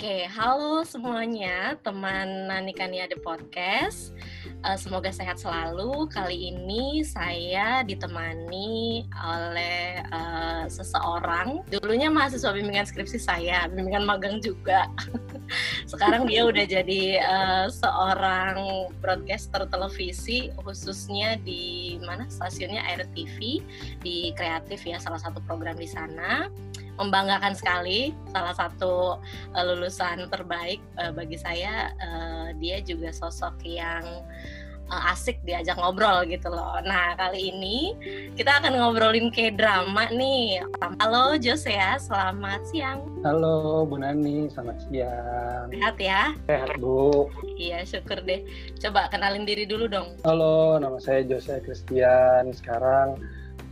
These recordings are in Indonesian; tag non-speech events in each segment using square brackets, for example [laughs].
Oke, halo semuanya, teman Nani Kania The Podcast. Uh, semoga sehat selalu. Kali ini saya ditemani oleh uh, seseorang. Dulunya mahasiswa bimbingan skripsi saya, bimbingan magang juga. [laughs] Sekarang dia udah jadi uh, seorang broadcaster televisi, khususnya di mana stasiunnya Air TV di kreatif ya, salah satu program di sana membanggakan sekali salah satu uh, lulusan terbaik uh, bagi saya uh, dia juga sosok yang uh, asik diajak ngobrol gitu loh. Nah kali ini kita akan ngobrolin ke drama nih. Halo Jose ya, selamat siang. Halo Bu Nani, selamat siang. Sehat ya? Sehat Bu. Iya syukur deh. Coba kenalin diri dulu dong. Halo, nama saya Jose Christian. Sekarang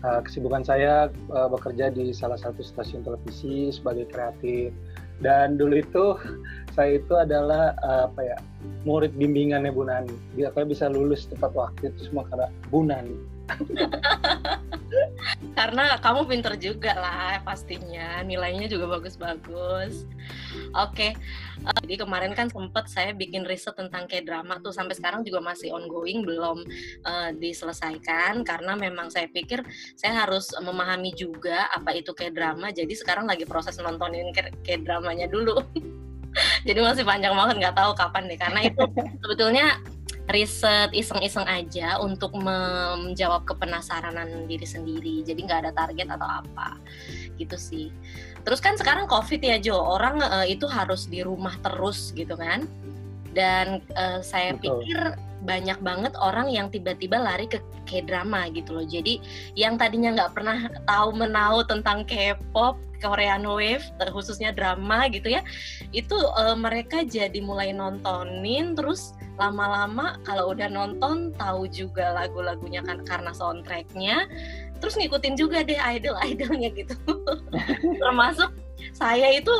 uh, kesibukan saya uh, bekerja di salah satu stasiun televisi sebagai kreatif. Dan dulu itu [laughs] saya itu adalah uh, apa ya murid bimbingannya Bu Nani. Biar saya bisa lulus tepat waktu itu semua karena Bu Nani [laughs] [laughs] karena kamu pinter juga lah pastinya. Nilainya juga bagus-bagus. Oke uh, jadi kemarin kan sempet saya bikin riset tentang kayak drama tuh. Sampai sekarang juga masih ongoing belum uh, diselesaikan. Karena memang saya pikir saya harus memahami juga apa itu kayak drama jadi sekarang lagi proses nontonin kayak dramanya dulu. [laughs] Jadi masih panjang banget nggak tahu kapan deh. Karena itu [laughs] sebetulnya riset iseng-iseng aja untuk menjawab kepenasaranan diri sendiri. Jadi nggak ada target atau apa. Gitu sih. Terus kan sekarang covid ya Jo. Orang uh, itu harus di rumah terus gitu kan dan uh, saya Betul. pikir banyak banget orang yang tiba-tiba lari ke K-drama gitu loh. Jadi yang tadinya nggak pernah tahu menau tentang K-pop, Korean Wave, khususnya drama gitu ya, itu uh, mereka jadi mulai nontonin terus lama-lama kalau udah nonton tahu juga lagu-lagunya kan karena soundtracknya terus ngikutin juga deh idol-idolnya gitu [laughs] termasuk saya itu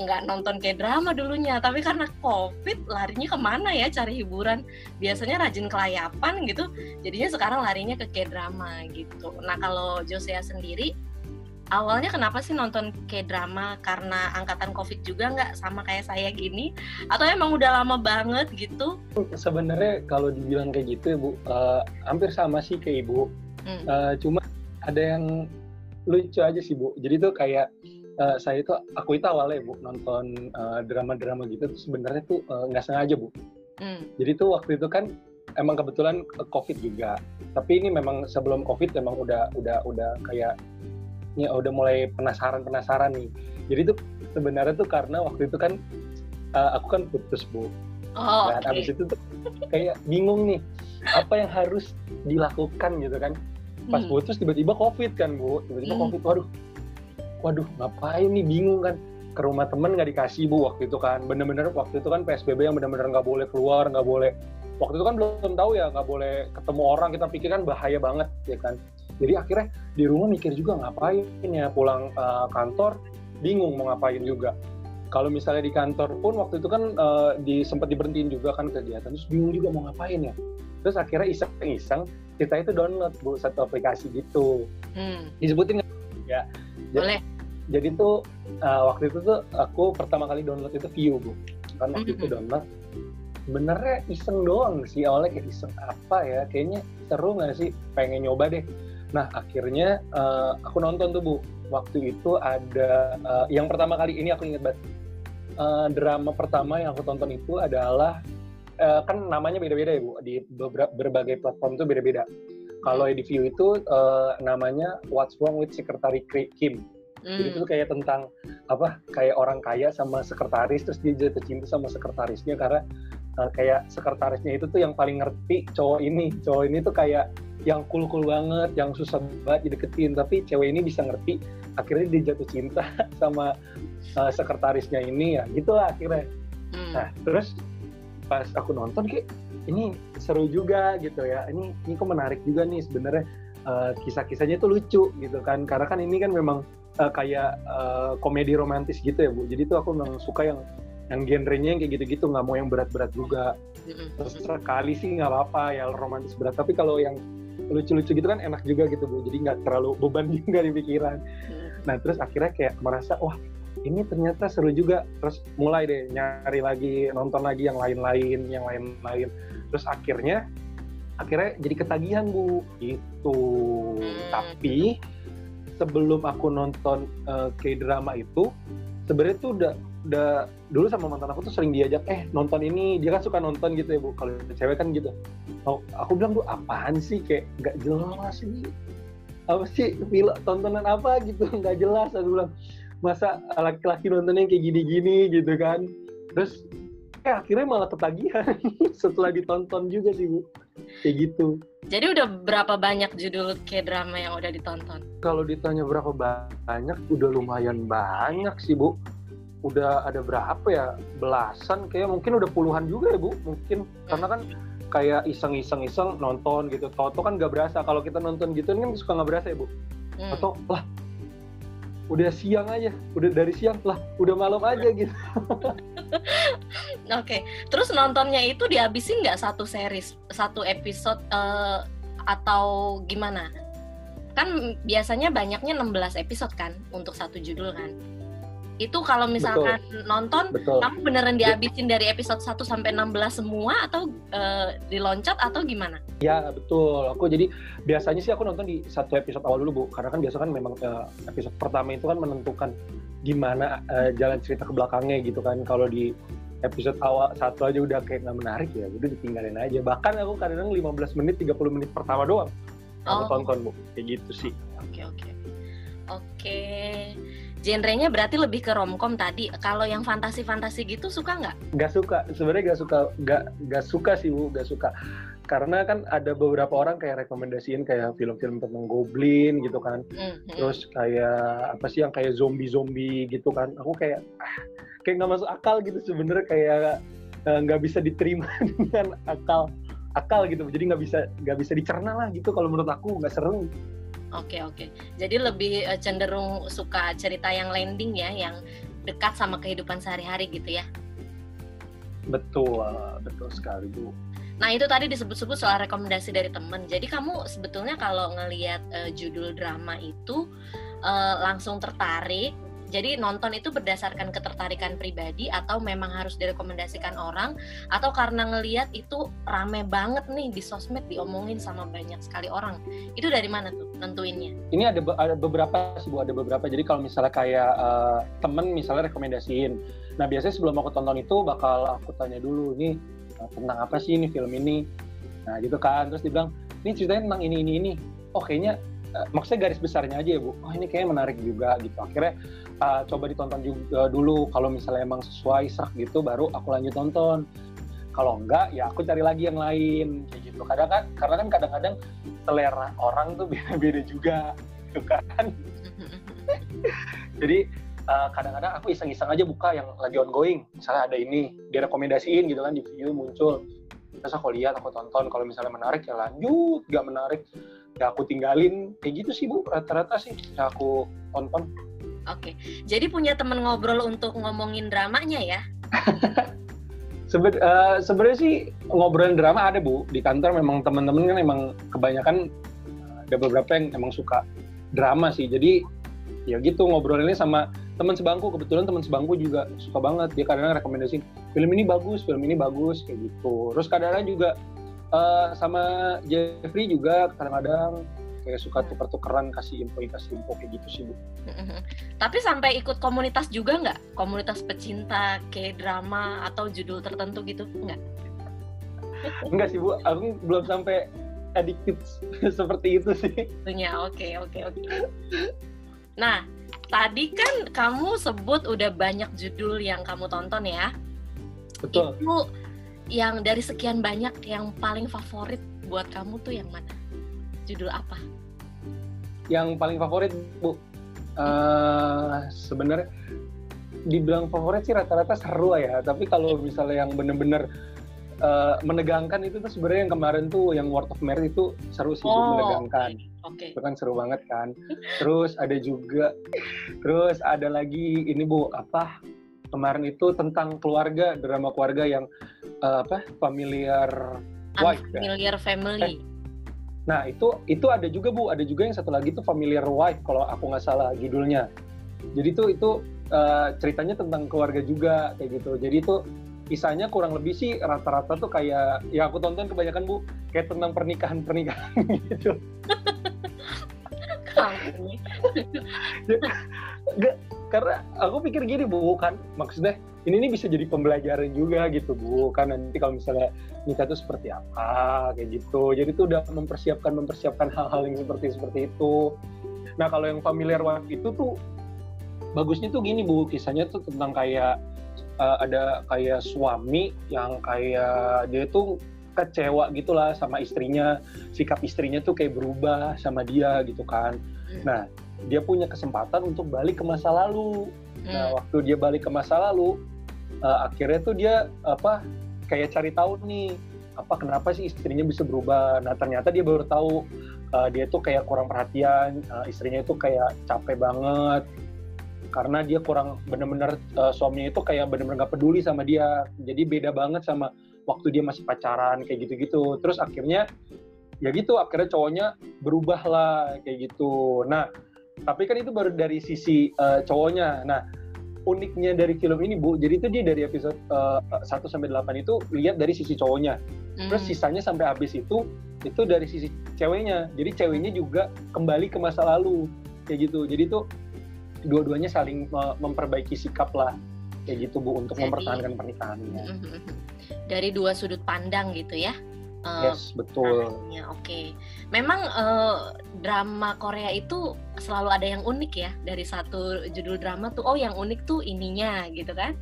nggak nonton kayak drama dulunya tapi karena covid larinya ke mana ya cari hiburan biasanya rajin kelayapan gitu jadinya sekarang larinya ke kayak drama gitu nah kalau Josea sendiri awalnya kenapa sih nonton K-drama karena angkatan COVID juga nggak sama kayak saya gini atau emang udah lama banget gitu? Sebenarnya kalau dibilang kayak gitu ibu uh, hampir sama sih kayak ibu. Hmm. Uh, cuma ada yang lucu aja sih bu. Jadi tuh kayak uh, saya itu aku itu awalnya bu nonton drama-drama uh, gitu tuh sebenarnya tuh nggak uh, sengaja bu. Hmm. Jadi tuh waktu itu kan emang kebetulan COVID juga. Tapi ini memang sebelum COVID emang udah udah udah kayak ya udah mulai penasaran penasaran nih jadi tuh sebenarnya tuh karena waktu itu kan uh, aku kan putus bu oh, dan okay. abis itu tuh kayak bingung nih apa yang harus dilakukan gitu kan pas hmm. putus tiba-tiba covid kan bu tiba-tiba hmm. covid waduh waduh ngapain nih? Bingung kan. Ke rumah temen nggak dikasih bu waktu itu kan. Bener-bener waktu itu kan psbb yang bener-bener nggak boleh keluar nggak boleh. Waktu itu kan belum tahu ya nggak boleh ketemu orang. Kita pikir kan bahaya banget ya kan. Jadi akhirnya di rumah mikir juga ngapain ya pulang uh, kantor? Bingung mau ngapain juga. Kalau misalnya di kantor pun waktu itu kan uh, di sempat diberhentiin juga kan kegiatan. Terus bingung juga mau ngapain ya. Terus akhirnya iseng-iseng kita itu download bu satu aplikasi gitu. Hmm. disebutin ya boleh jadi, jadi tuh uh, waktu itu tuh aku pertama kali download itu View bu kan waktu -hmm. itu download sebenarnya iseng doang sih awalnya kayak iseng apa ya kayaknya seru nggak sih pengen nyoba deh Nah akhirnya uh, aku nonton tuh bu. Waktu itu ada uh, yang pertama kali ini aku inget banget. Uh, drama pertama yang aku tonton itu adalah uh, kan namanya beda-beda ya bu di beberapa berbagai platform itu beda-beda. Kalau di View itu uh, namanya What's Wrong with Secretary Kim. Mm. Jadi itu kayak tentang apa kayak orang kaya sama sekretaris terus dia jatuh cinta sama sekretarisnya karena uh, kayak sekretarisnya itu tuh yang paling ngerti cowok ini. Cowok ini tuh kayak yang cool cool banget yang susah banget dideketin tapi cewek ini bisa ngerti akhirnya dia jatuh cinta [laughs] sama uh, sekretarisnya ini ya gitulah akhirnya hmm. nah terus pas aku nonton kayak ini seru juga gitu ya. Ini ini kok menarik juga nih sebenarnya uh, kisah-kisahnya itu lucu gitu kan. Karena kan ini kan memang uh, kayak uh, komedi romantis gitu ya bu. Jadi tuh aku memang suka yang yang genrenya yang kayak gitu-gitu nggak mau yang berat-berat juga. Terus sekali sih nggak apa-apa ya romantis berat. Tapi kalau yang lucu-lucu gitu kan enak juga gitu bu. Jadi nggak terlalu beban [laughs] juga di pikiran. Nah terus akhirnya kayak merasa wah ini ternyata seru juga. Terus mulai deh nyari lagi nonton lagi yang lain-lain yang lain-lain. Terus akhirnya akhirnya jadi ketagihan bu. Itu hmm. tapi sebelum aku nonton uh, K-drama itu sebenarnya tuh udah udah dulu sama mantan aku tuh sering diajak eh nonton ini. Dia kan suka nonton gitu ya bu. Kalau cewek kan gitu. Oh, aku bilang tuh apaan sih? Kayak nggak jelas sih apa sih film tontonan apa gitu? Nggak jelas. Aku bilang masa laki-laki nontonnya kayak gini-gini gitu kan. Terus eh akhirnya malah ketagihan [laughs] setelah ditonton juga sih bu. Kayak gitu. Jadi udah berapa banyak judul kayak drama yang udah ditonton? Kalau ditanya berapa banyak udah lumayan banyak sih bu. Udah ada berapa ya? Belasan kayak mungkin udah puluhan juga ya bu. Mungkin. Karena kan kayak iseng-iseng iseng nonton gitu. Toto kan nggak berasa. Kalau kita nonton gitu kan suka nggak berasa ya bu. Hmm. atau lah udah siang aja udah dari siang lah udah malam aja gitu. [laughs] Oke okay. terus nontonnya itu dihabisin nggak satu series satu episode uh, atau gimana? Kan biasanya banyaknya 16 episode kan untuk satu judul kan itu kalau misalkan betul. nonton betul. kamu beneran dihabisin dari episode 1 sampai 16 semua atau uh, diloncat atau gimana? Ya betul. Aku jadi biasanya sih aku nonton di satu episode awal dulu bu, karena kan biasa kan memang uh, episode pertama itu kan menentukan gimana uh, jalan cerita ke belakangnya gitu kan. Kalau di episode awal satu aja udah kayak nggak menarik ya, udah ditinggalin aja. Bahkan aku kadang 15 menit 30 menit pertama doang aku oh. tonton bu, kayak gitu sih. Oke okay, oke. Okay. Oke. Okay genrenya berarti lebih ke romcom tadi. Kalau yang fantasi-fantasi gitu suka nggak? Nggak suka. Sebenarnya nggak suka. Nggak nggak suka sih bu. Nggak suka. Karena kan ada beberapa orang kayak rekomendasiin kayak film-film tentang goblin gitu kan. Mm-hmm. Terus kayak apa sih yang kayak zombie-zombie gitu kan. Aku kayak ah, kayak nggak masuk akal gitu sebenarnya kayak eh, nggak bisa diterima [laughs] dengan akal akal gitu. Jadi nggak bisa nggak bisa dicerna lah gitu kalau menurut aku nggak seru. Oke oke. Jadi lebih uh, cenderung suka cerita yang landing ya, yang dekat sama kehidupan sehari-hari gitu ya. Betul, betul sekali Bu. Nah itu tadi disebut-sebut soal rekomendasi dari temen. Jadi kamu sebetulnya kalau ngelihat uh, judul drama itu uh, langsung tertarik jadi nonton itu berdasarkan ketertarikan pribadi atau memang harus direkomendasikan orang atau karena ngeliat itu rame banget nih di sosmed diomongin sama banyak sekali orang. Itu dari mana tuh nentuinnya? Ini ada, be ada beberapa sih Bu, ada beberapa. Jadi kalau misalnya kayak uh, temen misalnya rekomendasiin. Nah biasanya sebelum aku tonton itu bakal aku tanya dulu ini uh, tentang apa sih ini film ini. Nah gitu kan. Terus dibilang ini ceritanya tentang ini ini ini. Oh kayaknya uh, maksudnya garis besarnya aja ya bu. Oh ini kayaknya menarik juga gitu. Akhirnya uh, coba ditonton juga dulu. Kalau misalnya emang sesuai serak gitu baru aku lanjut tonton kalau enggak ya aku cari lagi yang lain kayak gitu. Kadang kan karena kan kadang-kadang selera orang tuh [laughs] beda-beda juga gitu kan? Jadi uh, kadang-kadang aku iseng-iseng aja buka yang lagi ongoing. Misalnya ada ini direkomendasiin gitu kan di video muncul. Terus aku lihat aku tonton. Kalau misalnya menarik ya lanjut. Gak menarik ya aku tinggalin. Kayak gitu sih bu rata-rata sih ya aku tonton Oke, jadi punya temen ngobrol untuk ngomongin dramanya ya? [laughs] Seben, uh, sebenarnya sih ngobrolin drama ada bu. Di kantor memang teman-teman kan emang kebanyakan ada beberapa yang emang suka drama sih. Jadi ya gitu ngobrolinnya sama teman sebangku. Kebetulan teman sebangku juga suka banget. Dia kadang-kadang rekomendasi film ini bagus film ini bagus kayak gitu. Terus kadang-kadang juga uh, sama Jeffrey juga kadang-kadang kayak suka tuker-tukeran kasih info kasih info kayak gitu sih bu. [laughs] Tapi sampai ikut komunitas juga nggak? Komunitas pecinta kayak drama atau judul tertentu gitu nggak? [laughs] Enggak sih bu, aku belum sampai addicted [laughs] seperti itu sih. Punya, oke okay, oke okay, oke. Okay. Nah, tadi kan kamu sebut udah banyak judul yang kamu tonton ya. Betul. Itu yang dari sekian banyak yang paling favorit buat kamu tuh yang mana? Judul apa? Yang paling favorit, Bu. Uh, sebenarnya dibilang favorit sih rata-rata seru ya, tapi kalau misalnya yang bener-bener uh, menegangkan itu tuh sebenarnya yang kemarin tuh yang Word of Merit itu seru sih oh, menegangkan. Okay. Itu kan seru banget kan. Terus ada juga terus ada lagi ini Bu, apa? Kemarin itu tentang keluarga, drama keluarga yang uh, apa? familiar wife. Familiar ya? family. Eh, Nah itu itu ada juga bu, ada juga yang satu lagi tuh familiar wife kalau aku nggak salah judulnya. jadi tuh itu uh, ceritanya tentang keluarga juga kayak gitu. Jadi itu kisahnya kurang lebih sih rata-rata tuh kayak ya aku tonton kebanyakan bu kayak tentang pernikahan pernikahan [laughs] gitu [laughs] Gak, karena aku pikir gini bu kan. Maksudnya ini nih bisa jadi pembelajaran juga gitu bu kan. Nanti kalau misalnya nikah itu seperti apa kayak gitu. Jadi tuh udah mempersiapkan mempersiapkan hal-hal yang seperti seperti itu. Nah kalau yang familiar waktu itu tuh bagusnya tuh gini bu kisahnya tuh tentang kayak uh, ada kayak suami yang kayak dia tuh kecewa gitulah sama istrinya. Sikap istrinya tuh kayak berubah sama dia gitu kan. Hmm. nah dia punya kesempatan untuk balik ke masa lalu. Nah, hmm. nah waktu dia balik ke masa lalu uh, akhirnya tuh dia apa kayak cari tahu nih apa kenapa sih istrinya bisa berubah? Nah ternyata dia baru tahu uh, dia tuh kayak kurang perhatian uh, istrinya itu kayak capek banget. Karena dia kurang bener-bener uh, suaminya itu kayak bener-bener gak peduli sama dia. Jadi beda banget sama waktu dia masih pacaran kayak gitu-gitu. Terus akhirnya ya gitu akhirnya cowoknya berubah lah kayak gitu. Nah tapi kan itu baru dari sisi uh, cowoknya. Nah uniknya dari film ini bu jadi itu dia dari episode uh, eh, 1 sampai 8 itu lihat dari sisi cowoknya. Hmm. terus sisanya sampai habis itu itu dari sisi ceweknya. Jadi ceweknya juga kembali ke masa lalu kayak gitu. Jadi tuh dua-duanya saling memperbaiki sikap lah kayak gitu bu untuk Jadi, mempertahankan pernikahannya. Mm, mm, mm, dari dua sudut pandang gitu ya. Uh, yes betul. Oke, okay. memang uh, drama Korea itu selalu ada yang unik ya dari satu judul drama tuh oh yang unik tuh ininya gitu kan.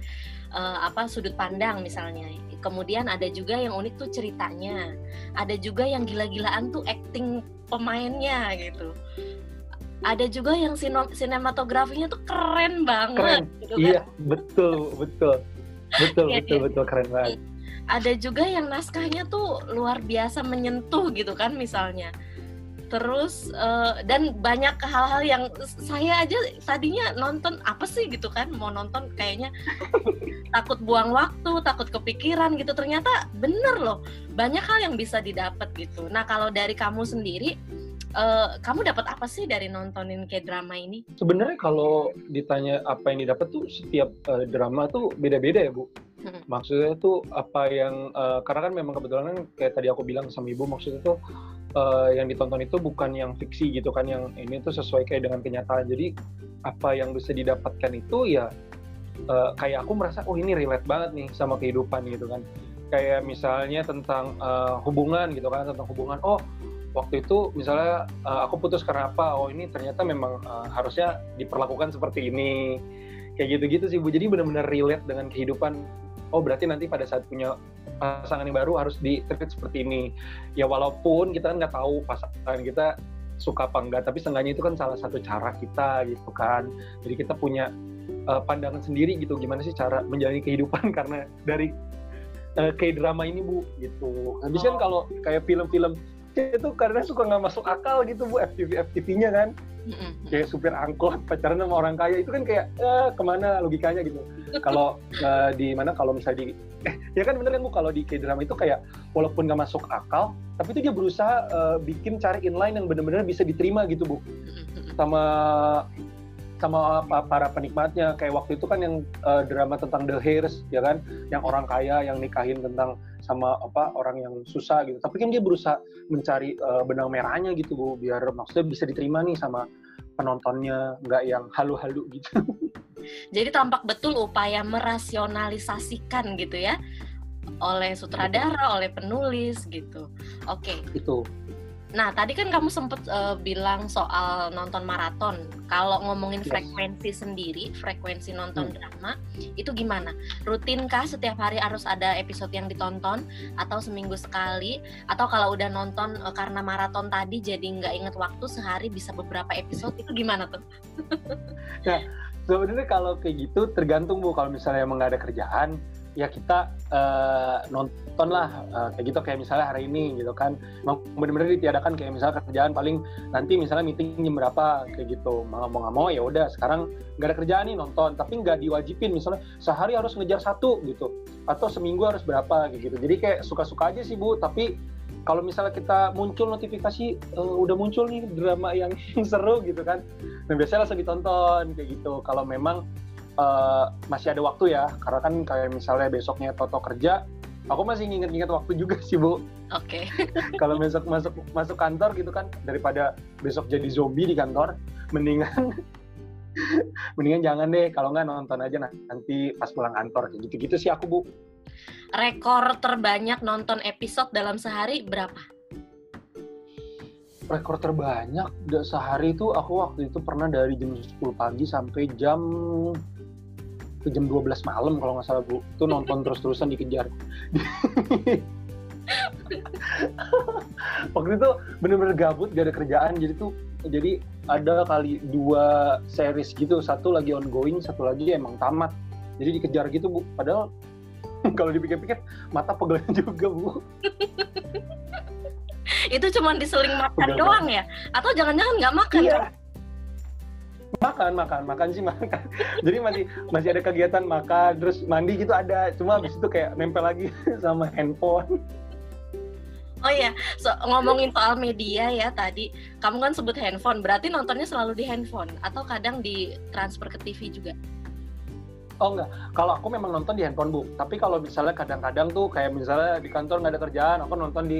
Uh, apa sudut pandang misalnya. Kemudian ada juga yang unik tuh ceritanya. Ada juga yang gila-gilaan tuh acting pemainnya gitu ada juga yang sinematografinya tuh keren banget keren. gitu kan? iya betul betul betul iya, betul iya. betul keren banget ada juga yang naskahnya tuh luar biasa menyentuh gitu kan misalnya terus uh, dan banyak hal-hal yang saya aja tadinya nonton apa sih gitu kan mau nonton kayaknya [laughs] takut buang waktu takut kepikiran gitu ternyata bener loh banyak hal yang bisa didapat gitu nah kalau dari kamu sendiri uh, kamu dapat apa sih dari nontonin kayak drama ini? Sebenarnya kalau ditanya apa yang didapat tuh setiap uh, drama tuh beda-beda ya bu. Hmm. Maksudnya tuh apa yang uh, karena kan memang kebetulan kan kayak tadi aku bilang sama ibu maksudnya tuh uh, yang ditonton itu bukan yang fiksi gitu kan yang ini tuh sesuai kayak dengan kenyataan. Jadi apa yang bisa didapatkan itu ya uh, kayak aku merasa oh ini relate banget nih sama kehidupan gitu kan. Kayak misalnya tentang uh, hubungan gitu kan tentang hubungan oh waktu itu misalnya uh, aku putus karena apa? Oh ini ternyata memang uh, harusnya diperlakukan seperti ini. Kayak gitu-gitu sih bu. Jadi benar-benar relate dengan kehidupan. Oh berarti nanti pada saat punya pasangan yang baru harus di treat seperti ini. Ya walaupun kita kan nggak tahu pasangan kita suka apa enggak tapi seenggaknya itu kan salah satu cara kita gitu kan. Jadi kita punya uh, pandangan sendiri gitu gimana sih cara menjalani kehidupan [laughs] karena dari uh, kayak drama ini bu gitu. Habis kan oh. kalau kayak film-film itu karena suka nggak masuk akal gitu bu FTV FTV-nya kan. Mm-hmm. kayak supir angkot pacaran sama orang kaya itu kan kayak eh, ke mana logikanya gitu. Kalau uh, di mana kalau misalnya di eh, ya kan bener kan bu kalau di K drama itu kayak walaupun nggak masuk akal tapi itu dia berusaha uh, bikin cari inline yang benar-benar bisa diterima gitu bu. Sama sama para penikmatnya. Kayak waktu itu kan yang uh, drama tentang The Hairs ya kan? Yang orang kaya yang nikahin tentang sama apa orang yang susah gitu. Tapi kan dia berusaha mencari uh, benang merahnya gitu bu biar maksudnya bisa diterima nih sama penontonnya nggak yang halu-halu gitu. [laughs] Jadi tampak betul upaya merasionalisasikan gitu ya oleh sutradara oleh penulis gitu. Oke. Okay. itu Nah, tadi kan kamu sempat uh, eh, bilang soal nonton maraton. Kalau ngomongin yes. frekuensi sendiri, frekuensi nonton hmm. drama, itu gimana? Rutinkah setiap hari harus ada episode yang ditonton? Atau seminggu sekali? Atau kalau udah nonton uh, karena maraton tadi jadi nggak inget waktu, sehari bisa beberapa episode, itu gimana tuh? nah, sebenarnya kalau kayak gitu tergantung Bu. Kalau misalnya emang nggak ada kerjaan, ya kita uh, nonton lah uh, kayak gitu kayak misalnya hari ini gitu kan. Benar-benar ditiadakan kayak misalnya kerjaan paling nanti misalnya meeting jam berapa kayak gitu. Mau nggak mau ya udah sekarang nggak ada kerjaan nih nonton. Tapi nggak diwajibin misalnya sehari harus ngejar satu gitu. Atau seminggu harus berapa kayak gitu. Jadi kayak suka-suka aja sih bu. Tapi kalau misalnya kita muncul notifikasi uh, udah muncul nih drama yang [laughs] seru gitu kan. Nah biasanya langsung ditonton kayak gitu. Kalau memang uh, masih ada waktu ya. Karena kan kayak misalnya besoknya Toto kerja aku masih nginget-nginget waktu juga [laughs] sih bu. Oke. Okay. [laughs] kalau besok masuk masuk kantor gitu kan daripada besok jadi zombie di kantor mendingan [laughs] mendingan jangan deh. Kalau nggak nonton aja nanti pas pulang kantor. Gitu-gitu sih aku bu. Rekor terbanyak nonton episode dalam sehari berapa? Rekor terbanyak sehari itu aku waktu itu pernah dari jam 10 pagi sampai jam ke jam 12 malam kalau nggak salah bu. Itu nonton terus-terusan dikejar waktu itu bener-bener gabut gak ada kerjaan. Jadi tuh jadi ada kali dua series gitu. Satu lagi ongoing satu lagi emang tamat. Jadi dikejar gitu bu. Padahal [laughs] kalau dipikir-pikir mata pegel [laughs] juga bu. Itu cuma diseling makan pegel doang ya? Atau jangan-jangan nggak makan iya. kan? Makan makan makan sih [laughs] makan jadi masih masih ada kegiatan makan terus mandi gitu ada cuma habis itu kayak nempel lagi [laughs] sama handphone Oh iya, so, ngomongin soal media ya tadi, kamu kan sebut handphone, berarti nontonnya selalu di handphone atau kadang di transfer ke TV juga? Oh enggak, kalau aku memang nonton di handphone bu, tapi kalau misalnya kadang-kadang tuh kayak misalnya di kantor nggak ada kerjaan, aku nonton di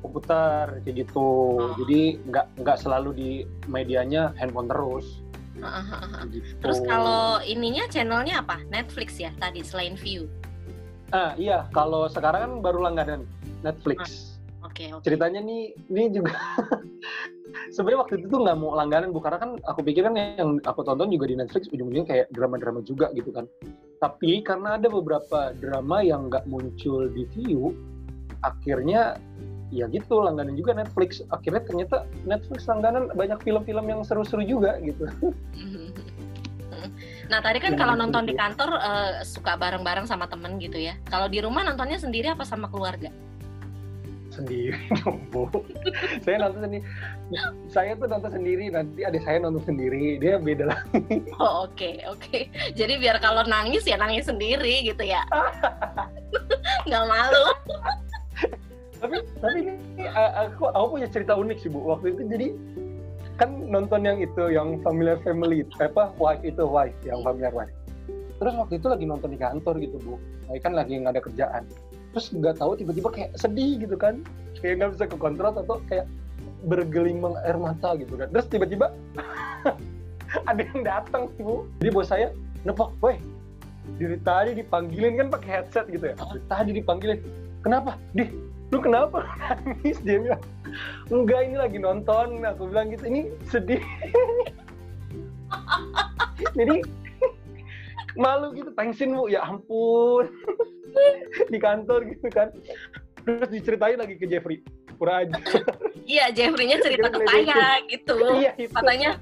komputer kayak gitu, oh. jadi nggak nggak selalu di medianya handphone terus. Gitu. Terus kalau ininya channelnya apa? Netflix ya tadi selain View? Ah iya, kalau sekarang kan baru langganan Netflix. Oke, okay, okay. Ceritanya nih, ini juga [laughs] sebenarnya waktu itu tuh nggak mau langganan bu karena kan aku pikir kan yang aku tonton juga di Netflix ujung-ujungnya kayak drama-drama juga gitu kan. Tapi karena ada beberapa drama yang nggak muncul di view, akhirnya ya gitu langganan juga Netflix. Akhirnya ternyata Netflix langganan banyak film-film yang seru-seru juga gitu. [laughs] Nah tadi kan kalau nonton di kantor uh, suka bareng-bareng sama temen gitu ya. Kalau di rumah nontonnya sendiri apa sama keluarga? sendiri [laughs] bu saya nonton sendiri saya tuh nonton sendiri nanti adik saya nonton sendiri dia beda lagi [laughs] oh oke okay, oke okay. jadi biar kalau nangis ya nangis sendiri gitu ya nggak malu tapi tapi ini aku aku punya cerita unik sih bu. Waktu itu jadi kan nonton yang itu yang familiar family apa wife itu wife yang familiar wife. Terus waktu itu lagi nonton di kantor gitu bu. Kan lagi nggak ada kerjaan. Terus nggak tahu tiba-tiba kayak sedih gitu kan. Kayak nggak bisa kekontrol atau kayak bergelimang air mata gitu kan. Terus tiba-tiba [laughs] ada yang datang bu. Jadi bos saya nepok woi dari tadi dipanggilin kan pakai headset gitu ya. Dari tadi dipanggilin. Kenapa? Di lu kenapa? Nangis dia bilang. Enggak ini lagi nonton. Aku bilang gitu ini sedih. Jadi malu gitu tensin bu. Ya ampun. Di kantor gitu kan. Terus diceritain lagi ke Jeffrey. Pura aja iya Jeffrey-nya cerita ke saya gitu. Iya, itu. katanya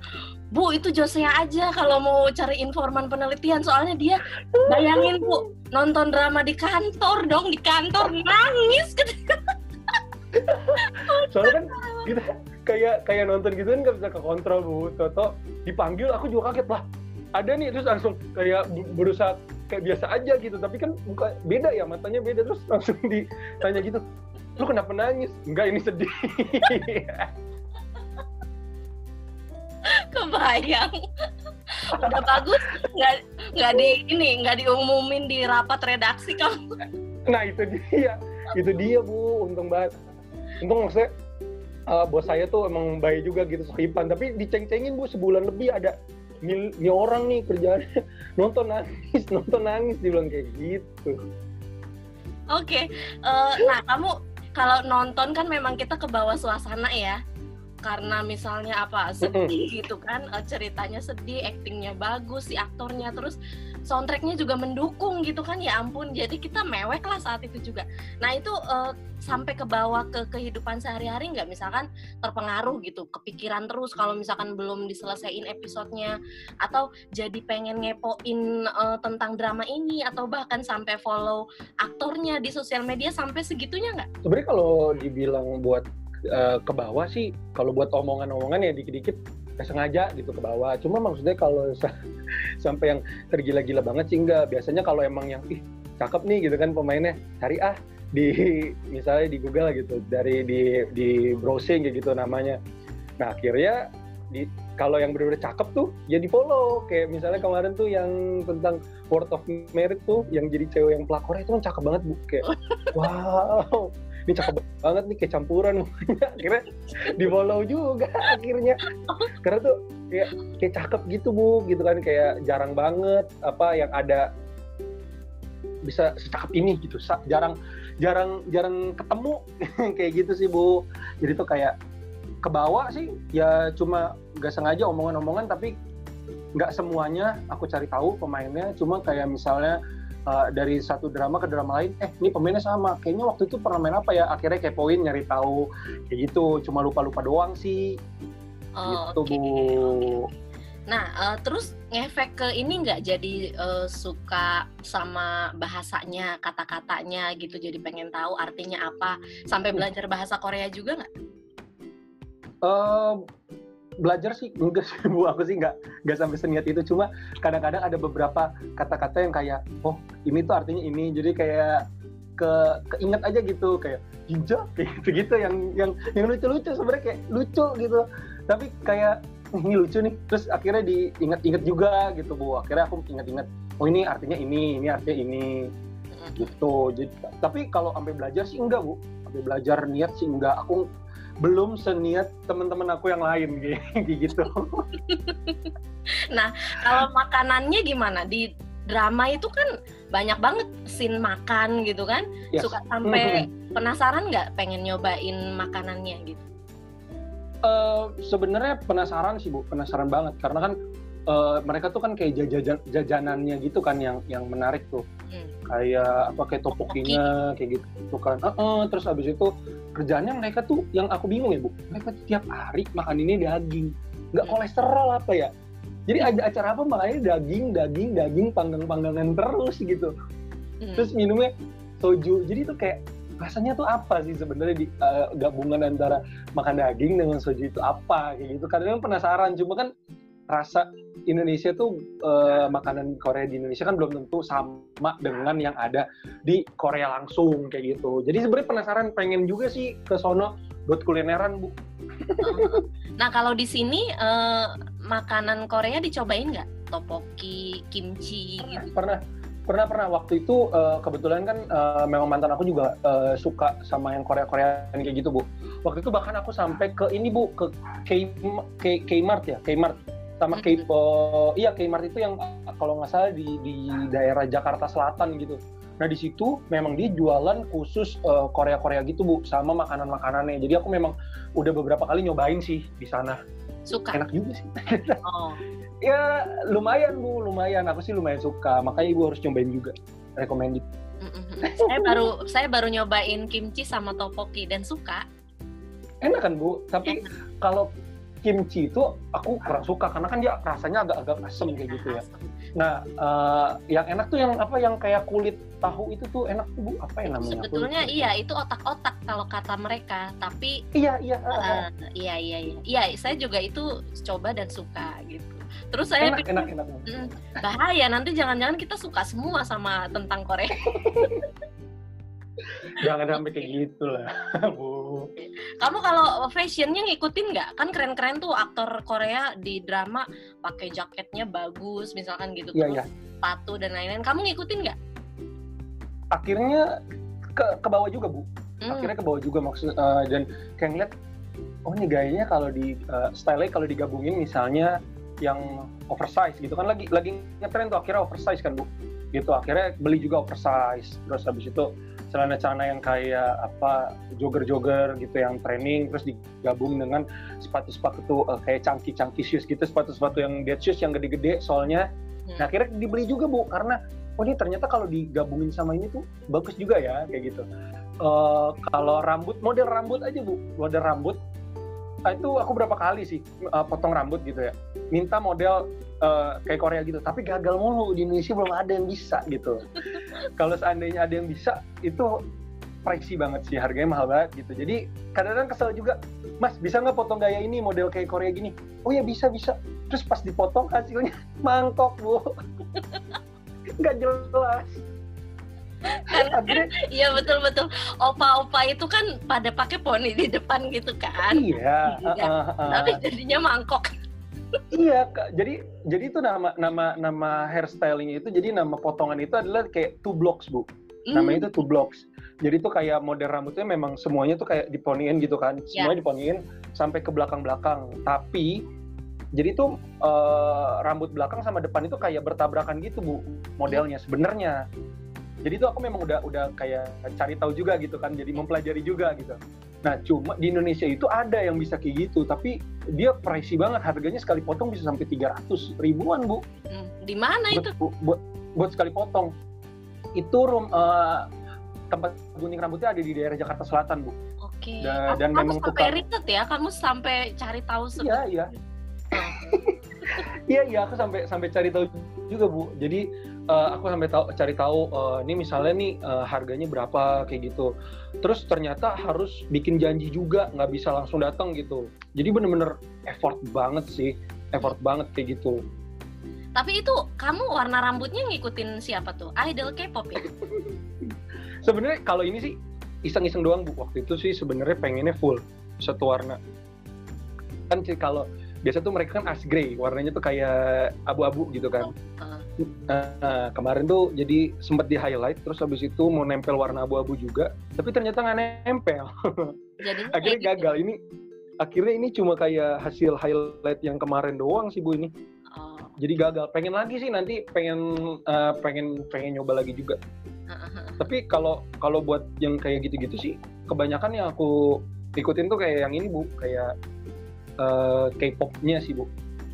Bu itu Josea aja kalau mau cari informan penelitian. Soalnya dia bayangin Bu nonton drama di kantor dong di kantor nangis. [laughs] Soalnya kan kita kayak kayak nonton gitu kan nggak bisa ke kontrol Bu. Toto dipanggil aku juga kaget. Lah ada nih terus langsung kayak berusaha kayak biasa aja gitu. Tapi kan muka beda ya matanya beda. Terus langsung ditanya gitu lu kenapa nangis? Enggak ini sedih [laughs] kebayang. Udah bagus nggak nggak di ini nggak diumumin di rapat redaksi kamu. Nah itu dia. Itu dia bu. Untung banget. Untung maksudnya uh, bos saya tuh emang baik juga gitu sohipan tapi diceng-cengin bu sebulan lebih ada ini, ini orang nih kerjaannya. [laughs] Nonton nangis nonton nangis dibilang kayak gitu. Oke okay. uh, eh, nah kamu kalau nonton kan memang kita ke bawah suasana ya karena misalnya apa sedih gitu kan uh, ceritanya sedih aktingnya bagus si aktornya terus soundtracknya juga mendukung gitu kan ya ampun. Jadi kita mewek lah saat itu juga. Nah itu uh, sampai ke bawah ke kehidupan sehari-hari nggak? Misalkan terpengaruh gitu kepikiran terus kalau misalkan belum diselesaikan episodenya. Atau jadi pengen ngepoin uh, tentang drama ini atau bahkan sampai follow aktornya di sosial media sampai segitunya nggak? Sebenarnya kalau dibilang buat uh, ke bawah sih kalau buat omongan-omongan ya dikit-dikit sengaja gitu ke bawah. Cuma maksudnya kalau [laughs] sampai yang tergila-gila banget sih enggak. Biasanya kalau emang yang ih cakep nih gitu kan pemainnya cari ah di [laughs] misalnya di Google gitu dari di di browsing kayak gitu namanya nah akhirnya di kalau yang benar-benar cakep tuh ya di follow kayak misalnya kemarin tuh yang tentang Word of Merit tuh yang jadi cewek yang pelakornya itu kan cakep banget bu kayak [laughs] wow ini cakep banget nih kayak campuran akhirnya di follow juga akhirnya. Karena tuh kayak kayak cakep gitu bu gitu kan. Kayak jarang banget apa yang ada bisa secakep ini gitu. Jarang jarang jarang ketemu. [laughs] Kayak gitu sih bu. Jadi tuh kayak kebawa sih. Ya cuma nggak sengaja omongan-omongan tapi nggak semuanya aku cari tahu pemainnya. Cuma kayak misalnya uh, dari satu drama ke drama lain eh ini pemainnya sama. Kayaknya waktu itu pernah main apa ya? Akhirnya kayak poin nyari tahu. Kayak gitu. Cuma lupa-lupa doang sih. Oh, gitu okay. bu. Nah uh, terus ngefek ke ini nggak jadi uh, suka sama bahasanya kata-katanya gitu? Jadi pengen tahu artinya apa? Sampai belajar bahasa Korea juga nggak? Uh, belajar sih enggak sih [laughs] bu aku sih nggak nggak sampai seniat itu. Cuma kadang-kadang ada beberapa kata-kata yang kayak oh ini tuh artinya ini. Jadi kayak ke keinget aja gitu kayak jinja [laughs] kayak gitu gitu yang yang yang lucu-lucu sebenarnya kayak lucu gitu. Tapi kayak ini lucu nih. Terus akhirnya diinget-inget juga gitu bu. Akhirnya aku inget-inget oh ini artinya ini ini artinya ini. Gitu. Jadi tapi kalau sampai belajar sih enggak bu. Sampai belajar niat sih enggak. Aku belum seniat teman-teman aku yang lain [laughs] kayak gitu. nah, kalau makanannya gimana? Di drama itu kan banyak banget scene makan gitu kan. Yes. Suka sampai penasaran nggak pengen nyobain makanannya gitu? Uh, sebenarnya penasaran sih Bu, penasaran banget karena kan uh, mereka tuh kan kayak jajan jajanannya gitu kan yang yang menarik tuh. Hmm. Kayak apa kayak topokinya kayak gitu tuh kan. Uh, uh, terus abis itu kerjanya mereka tuh yang aku bingung ya bu mereka tiap hari makan ini daging nggak hmm. kolesterol apa ya jadi ada acara apa makanya daging daging daging panggang panggangan terus gitu hmm. terus minumnya soju jadi tuh kayak rasanya tuh apa sih sebenarnya di uh, gabungan antara makan daging dengan soju itu apa kayak gitu kadang penasaran cuma kan rasa Indonesia tuh uh, makanan Korea di Indonesia kan belum tentu sama dengan yang ada di Korea langsung kayak gitu. Jadi sebenarnya penasaran pengen juga sih ke sono buat kulineran bu. [laughs] nah kalau di sini uh, makanan Korea dicobain nggak? Topoki, kimchi pernah, gitu? Pernah, pernah pernah. Waktu itu uh, kebetulan kan uh, memang mantan aku juga uh, suka sama yang Korea Korea kayak gitu bu. Waktu itu bahkan aku sampai ke ini bu ke K K Kmart ya Kmart sama K uh, iya Kmart itu yang kalau nggak salah di di daerah Jakarta Selatan gitu. Nah di situ memang dia jualan khusus uh, Korea-Korea gitu bu, sama makanan-makanannya. Jadi aku memang udah beberapa kali nyobain sih di sana. Suka. Enak juga sih. [laughs] Oh. ya lumayan bu, lumayan. Aku sih lumayan suka. Makanya ibu harus nyobain juga. Recommended. saya baru saya baru nyobain kimchi sama topoki dan suka. Enak kan bu, tapi kalau kimchi itu aku kurang suka karena kan dia rasanya agak-agak asem kayak gitu ya. Nah, uh, yang enak tuh yang apa yang kayak kulit tahu itu tuh enak tuh Bu, apa yang namanya? Sebetulnya iya, itu otak-otak kalau kata mereka, tapi Iya, iya. Uh, iya, iya, iya. Iya, saya juga itu coba dan suka gitu. Terus saya enak, pikir, enak, enak. Mm, bahaya nanti jangan-jangan kita suka semua sama tentang Korea. [laughs] Jangan sampai kayak gitu lah, Bu. Kamu kalau fashionnya ngikutin nggak? Kan keren-keren tuh aktor Korea di drama pakai jaketnya bagus, misalkan gitu. Iya, iya. Sepatu dan lain-lain. Kamu ngikutin nggak? Akhirnya ke ke bawah juga, Bu. Hmm. Akhirnya ke bawah juga maksud uh, dan kayak ngeliat oh ini gayanya kalau di uh, style kalau digabungin misalnya yang oversize gitu kan lagi lagi ngetren tuh akhirnya oversize kan bu gitu akhirnya beli juga oversize terus habis itu celana-celana yang kayak apa jogger-jogger gitu yang training terus digabung dengan sepatu-sepatu tuh uh, kayak cangki-cangki shoes gitu sepatu-sepatu yang dead shoes yang gede-gede soalnya. Hmm. nah akhirnya dibeli juga bu karena oh ini ternyata kalau digabungin sama ini tuh bagus juga ya kayak gitu. Uh, kalau rambut model rambut aja bu. Model rambut itu aku berapa kali sih uh, potong rambut gitu ya. Minta model uh, kayak Korea gitu tapi gagal mulu di Indonesia belum ada yang bisa gitu. [laughs] Kalau seandainya ada yang bisa itu pricey banget sih harganya mahal banget gitu. Jadi kadang-kadang kesel juga mas bisa nggak potong gaya ini model kayak Korea gini? Oh ya bisa bisa. Terus pas dipotong hasilnya [laughs] mangkok bu. [laughs] Nggak jelas iya betul betul. Opa-opa itu kan pada pakai poni di depan gitu kan. Iya uh, uh, uh. tapi jadinya mangkok. Iya kak. Jadi jadi itu nama nama nama hairstyling itu jadi nama potongan itu adalah kayak two blocks bu. Mm. namanya itu two blocks. Jadi itu kayak model rambutnya memang semuanya tuh kayak diponiin gitu kan. Ya. semuanya yeah. diponiin sampai ke belakang belakang tapi jadi itu uh, rambut belakang sama depan itu kayak bertabrakan gitu bu modelnya sebenarnya jadi itu aku memang udah udah kayak cari tahu juga gitu kan jadi mempelajari juga gitu. Nah cuma di Indonesia itu ada yang bisa kayak gitu tapi dia pricey banget. Harganya sekali potong bisa sampai 300 ribuan bu. Hmm, di mana itu? buat, buat buat sekali potong. Itu room uh, tempat gunting rambutnya ada di daerah Jakarta Selatan bu. Oke. Okay. dan kamu memang sampai riset ya kamu sampai cari tahu iya iya. [laughs] iya iya aku sampai sampai cari tahu juga bu. Jadi uh, aku sampai tahu cari tahu uh, ini misalnya nih uh, harganya berapa kayak gitu. Terus ternyata harus bikin janji juga nggak bisa langsung datang gitu. Jadi bener-bener effort banget sih effort banget kayak gitu. Tapi itu kamu warna rambutnya ngikutin siapa tuh? Idol K-pop ya? [laughs] Sebenarnya kalau ini sih iseng-iseng doang bu. Waktu itu sih sebenarnya pengennya full satu warna. Kan sih kalau biasa tuh mereka kan as grey warnanya tuh kayak abu-abu gitu kan uh. Nah, kemarin tuh jadi sempat di highlight terus habis itu mau nempel warna abu-abu juga tapi ternyata nggak nempel [laughs] akhirnya gitu. gagal ini akhirnya ini cuma kayak hasil highlight yang kemarin doang sih bu ini oh. jadi gagal pengen lagi sih nanti pengen uh, pengen pengen nyoba lagi juga uh-huh. tapi kalau kalau buat yang kayak gitu-gitu sih kebanyakan yang aku ikutin tuh kayak yang ini bu kayak uh, K-popnya sih bu.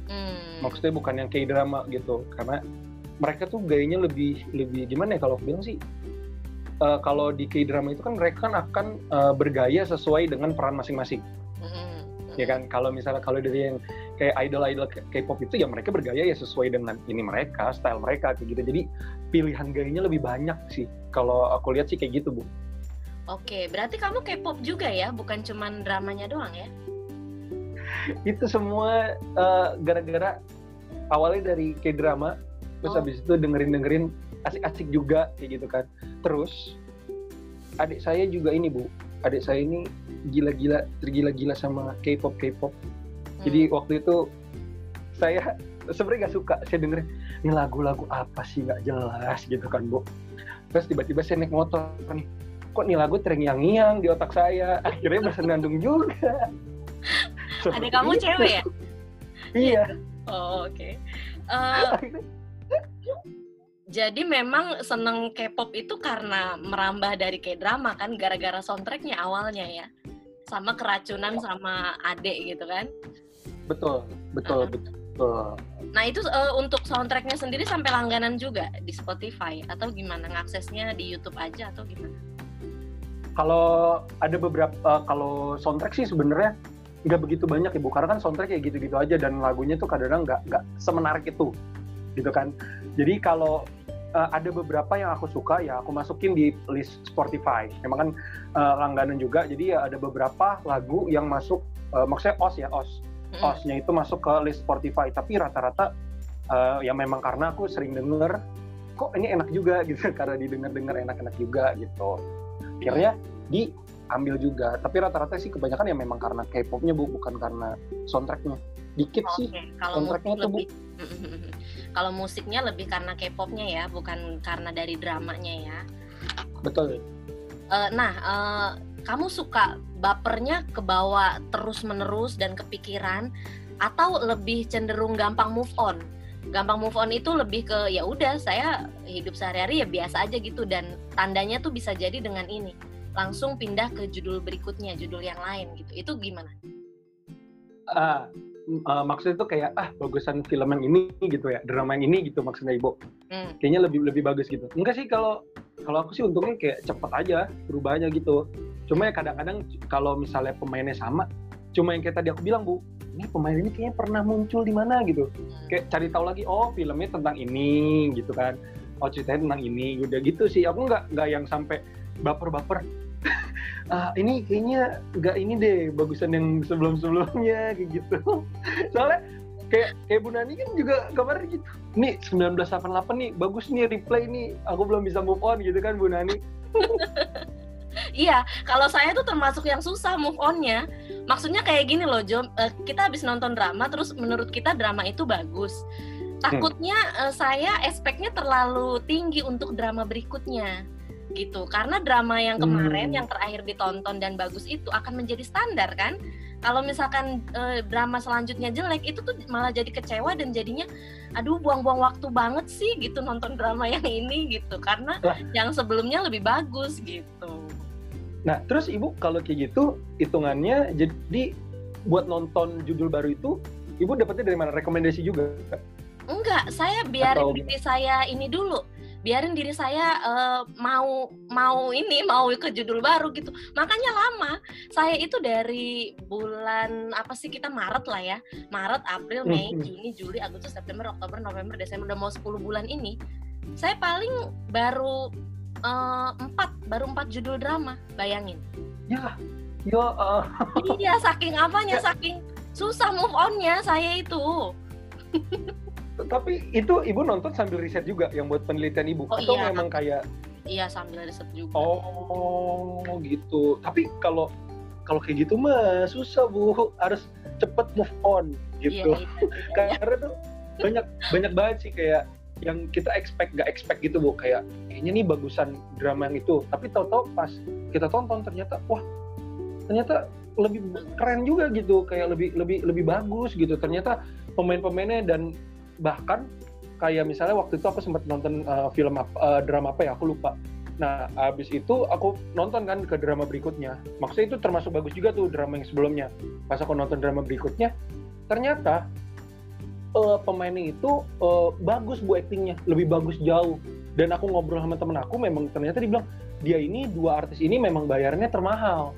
Hmm. Maksudnya bukan yang K-drama gitu, karena mereka tuh gayanya lebih lebih gimana ya kalau aku bilang sih. Uh, kalau di K-drama itu kan mereka kan akan uh, bergaya sesuai dengan peran masing-masing. Hmm. Ya kan, kalau misalnya kalau dari yang kayak idol-idol K-pop itu ya mereka bergaya ya sesuai dengan ini mereka, style mereka kayak gitu. Jadi pilihan gayanya lebih banyak sih. Kalau aku lihat sih kayak gitu, Bu. Oke, berarti kamu K-pop juga ya, bukan cuman dramanya doang ya? [laughs] itu semua uh, gara-gara awalnya dari kayak drama terus oh. habis itu dengerin dengerin asik-asik juga kayak gitu kan. Terus adik saya juga ini bu. Adik saya ini gila-gila tergila-gila sama K-pop K-pop. Hmm. jadi waktu itu saya [laughs] sebenarnya gak suka saya dengerin ini lagu-lagu apa sih? Nggak jelas gitu kan bu. Terus tiba-tiba saya naik motor nih kok nih lagu terngiang-ngiang di otak saya? [laughs] Akhirnya bersenandung juga ada kamu cewek ya iya oh, oke okay. uh, eh, jadi memang seneng K-pop itu karena merambah dari K-drama kan gara-gara soundtracknya awalnya ya sama keracunan sama adek gitu kan betul betul uh. betul Nah itu uh, untuk soundtracknya sendiri sampai langganan juga di Spotify atau gimana ngaksesnya di YouTube aja atau gimana? Kalau ada beberapa uh, kalau soundtrack sih sebenarnya nggak begitu banyak ibu. Karena kan soundtrack kayak gitu-gitu aja dan lagunya tuh kadang-kadang nggak nggak semenarik itu gitu kan. Jadi kalau uh, ada beberapa yang aku suka ya aku masukin di list Spotify. Memang kan uh, langganan juga. Jadi ya ada beberapa lagu yang masuk uh, maksudnya os ya os hmm. osnya itu masuk ke list Spotify. Tapi rata-rata uh, ya memang karena aku sering denger kok ini enak juga? [laughs] gitu. Karena didengar-dengar enak-enak juga gitu. Akhirnya di ambil juga. Tapi rata-rata sih kebanyakan ya memang karena K-popnya bu bukan karena soundtracknya. Dikit okay. sih kalau soundtracknya tuh lebih, bu [laughs] kalau musiknya lebih karena K-popnya ya bukan karena dari dramanya ya. Betul. Uh, nah uh, kamu suka bapernya ke bawah terus menerus dan kepikiran atau lebih cenderung gampang move on? Gampang move on itu lebih ke ya udah saya hidup sehari-hari ya biasa aja gitu. Dan tandanya tuh bisa jadi dengan ini langsung pindah ke judul berikutnya, judul yang lain gitu. Itu gimana? Uh, uh, maksudnya itu kayak ah bagusan film yang ini gitu ya, drama yang ini gitu maksudnya ibu. Hmm. Kayaknya lebih lebih bagus gitu. Enggak sih kalau kalau aku sih untungnya kayak cepet aja berubahnya gitu. Cuma ya kadang-kadang kalau misalnya pemainnya sama, cuma yang kayak tadi aku bilang bu, ini pemain ini kayaknya pernah muncul di mana gitu. Hmm. Kayak cari tahu lagi, oh filmnya tentang ini gitu kan. Oh ceritanya tentang ini, udah gitu sih. Aku nggak nggak yang sampai baper-baper [laughs] ah ini kayaknya nggak ini deh bagusan yang sebelum sebelumnya [laughs] kayak gitu soalnya kayak kayak Bu Nani kan juga kemarin gitu nih 1988 nih bagus nih replay nih aku belum bisa move on gitu kan Bu Nani [laughs] Iya, kalau saya tuh termasuk yang susah move onnya. Maksudnya kayak gini loh, Jo. Eh, kita habis nonton drama, terus menurut kita drama itu bagus. Takutnya hmm. saya expect-nya terlalu tinggi untuk drama berikutnya gitu. Karena drama yang kemarin hmm. yang terakhir ditonton dan bagus itu akan menjadi standar kan? Kalau misalkan e, drama selanjutnya jelek itu tuh malah jadi kecewa dan jadinya aduh buang-buang waktu banget sih gitu nonton drama yang ini gitu. Karena nah. yang sebelumnya lebih bagus gitu. Nah terus ibu kalau kayak gitu hitungannya jadi buat nonton judul baru itu ibu dapetnya dari mana? Rekomendasi juga? Enggak saya biarin diri saya ini dulu biarin diri saya uh, mau mau ini mau ke judul baru gitu makanya lama saya itu dari bulan apa sih kita Maret lah ya Maret April Mei hmm, hmm. Juni Juli Agustus September Oktober November Desember udah mau 10 bulan ini saya paling baru uh, empat baru empat judul drama bayangin ya ya uh. iya saking apanya ya. saking susah move onnya saya itu [laughs] tapi itu ibu nonton sambil riset juga yang buat penelitian ibu. Oh, atau iya. memang kayak iya sambil riset juga. Oh gitu. Tapi kalau kalau kayak gitu mah susah bu. Harus cepet move on gitu. Iya, iya, iya. [laughs] karena tuh banyak banyak banget sih kayak yang kita expect gak expect gitu bu. Kayak kayaknya nih bagusan drama yang itu. Tapi tahu-tahu pas kita tonton ternyata wah ternyata lebih keren juga gitu. Kayak lebih lebih lebih bagus gitu. Ternyata pemain-pemainnya dan bahkan kayak misalnya waktu itu aku sempat nonton uh, film apa, uh, drama apa ya aku lupa. Nah abis itu aku nonton kan ke drama berikutnya. Maksudnya itu termasuk bagus juga tuh drama yang sebelumnya. Pas aku nonton drama berikutnya ternyata uh, pemainnya itu uh, bagus bu actingnya lebih bagus jauh. Dan aku ngobrol sama temen aku memang ternyata dibilang dia ini dua artis ini memang bayarnya termahal.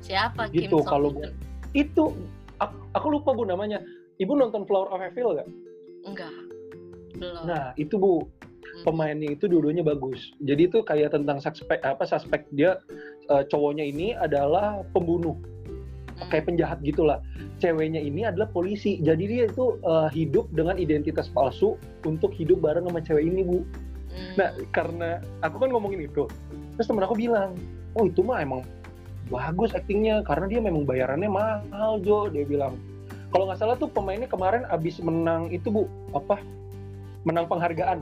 Siapa gitu kalau itu aku, aku lupa bu namanya. Ibu nonton Flower of Evil gak? Enggak. Belum. Nah, itu Bu. Hmm. Pemainnya itu dua-duanya bagus. Jadi itu kayak tentang suspek apa suspek dia uh, cowoknya ini adalah pembunuh. Hmm. Kayak penjahat gitulah. Ceweknya ini adalah polisi. Jadi dia itu uh, hidup dengan identitas palsu untuk hidup bareng sama cewek ini, Bu. Hmm. Nah, karena aku kan ngomongin itu. Terus temen aku bilang, "Oh, itu mah emang bagus aktingnya karena dia memang bayarannya mahal, Jo." Dia bilang kalau nggak salah tuh pemainnya kemarin abis menang itu bu apa? Menang penghargaan.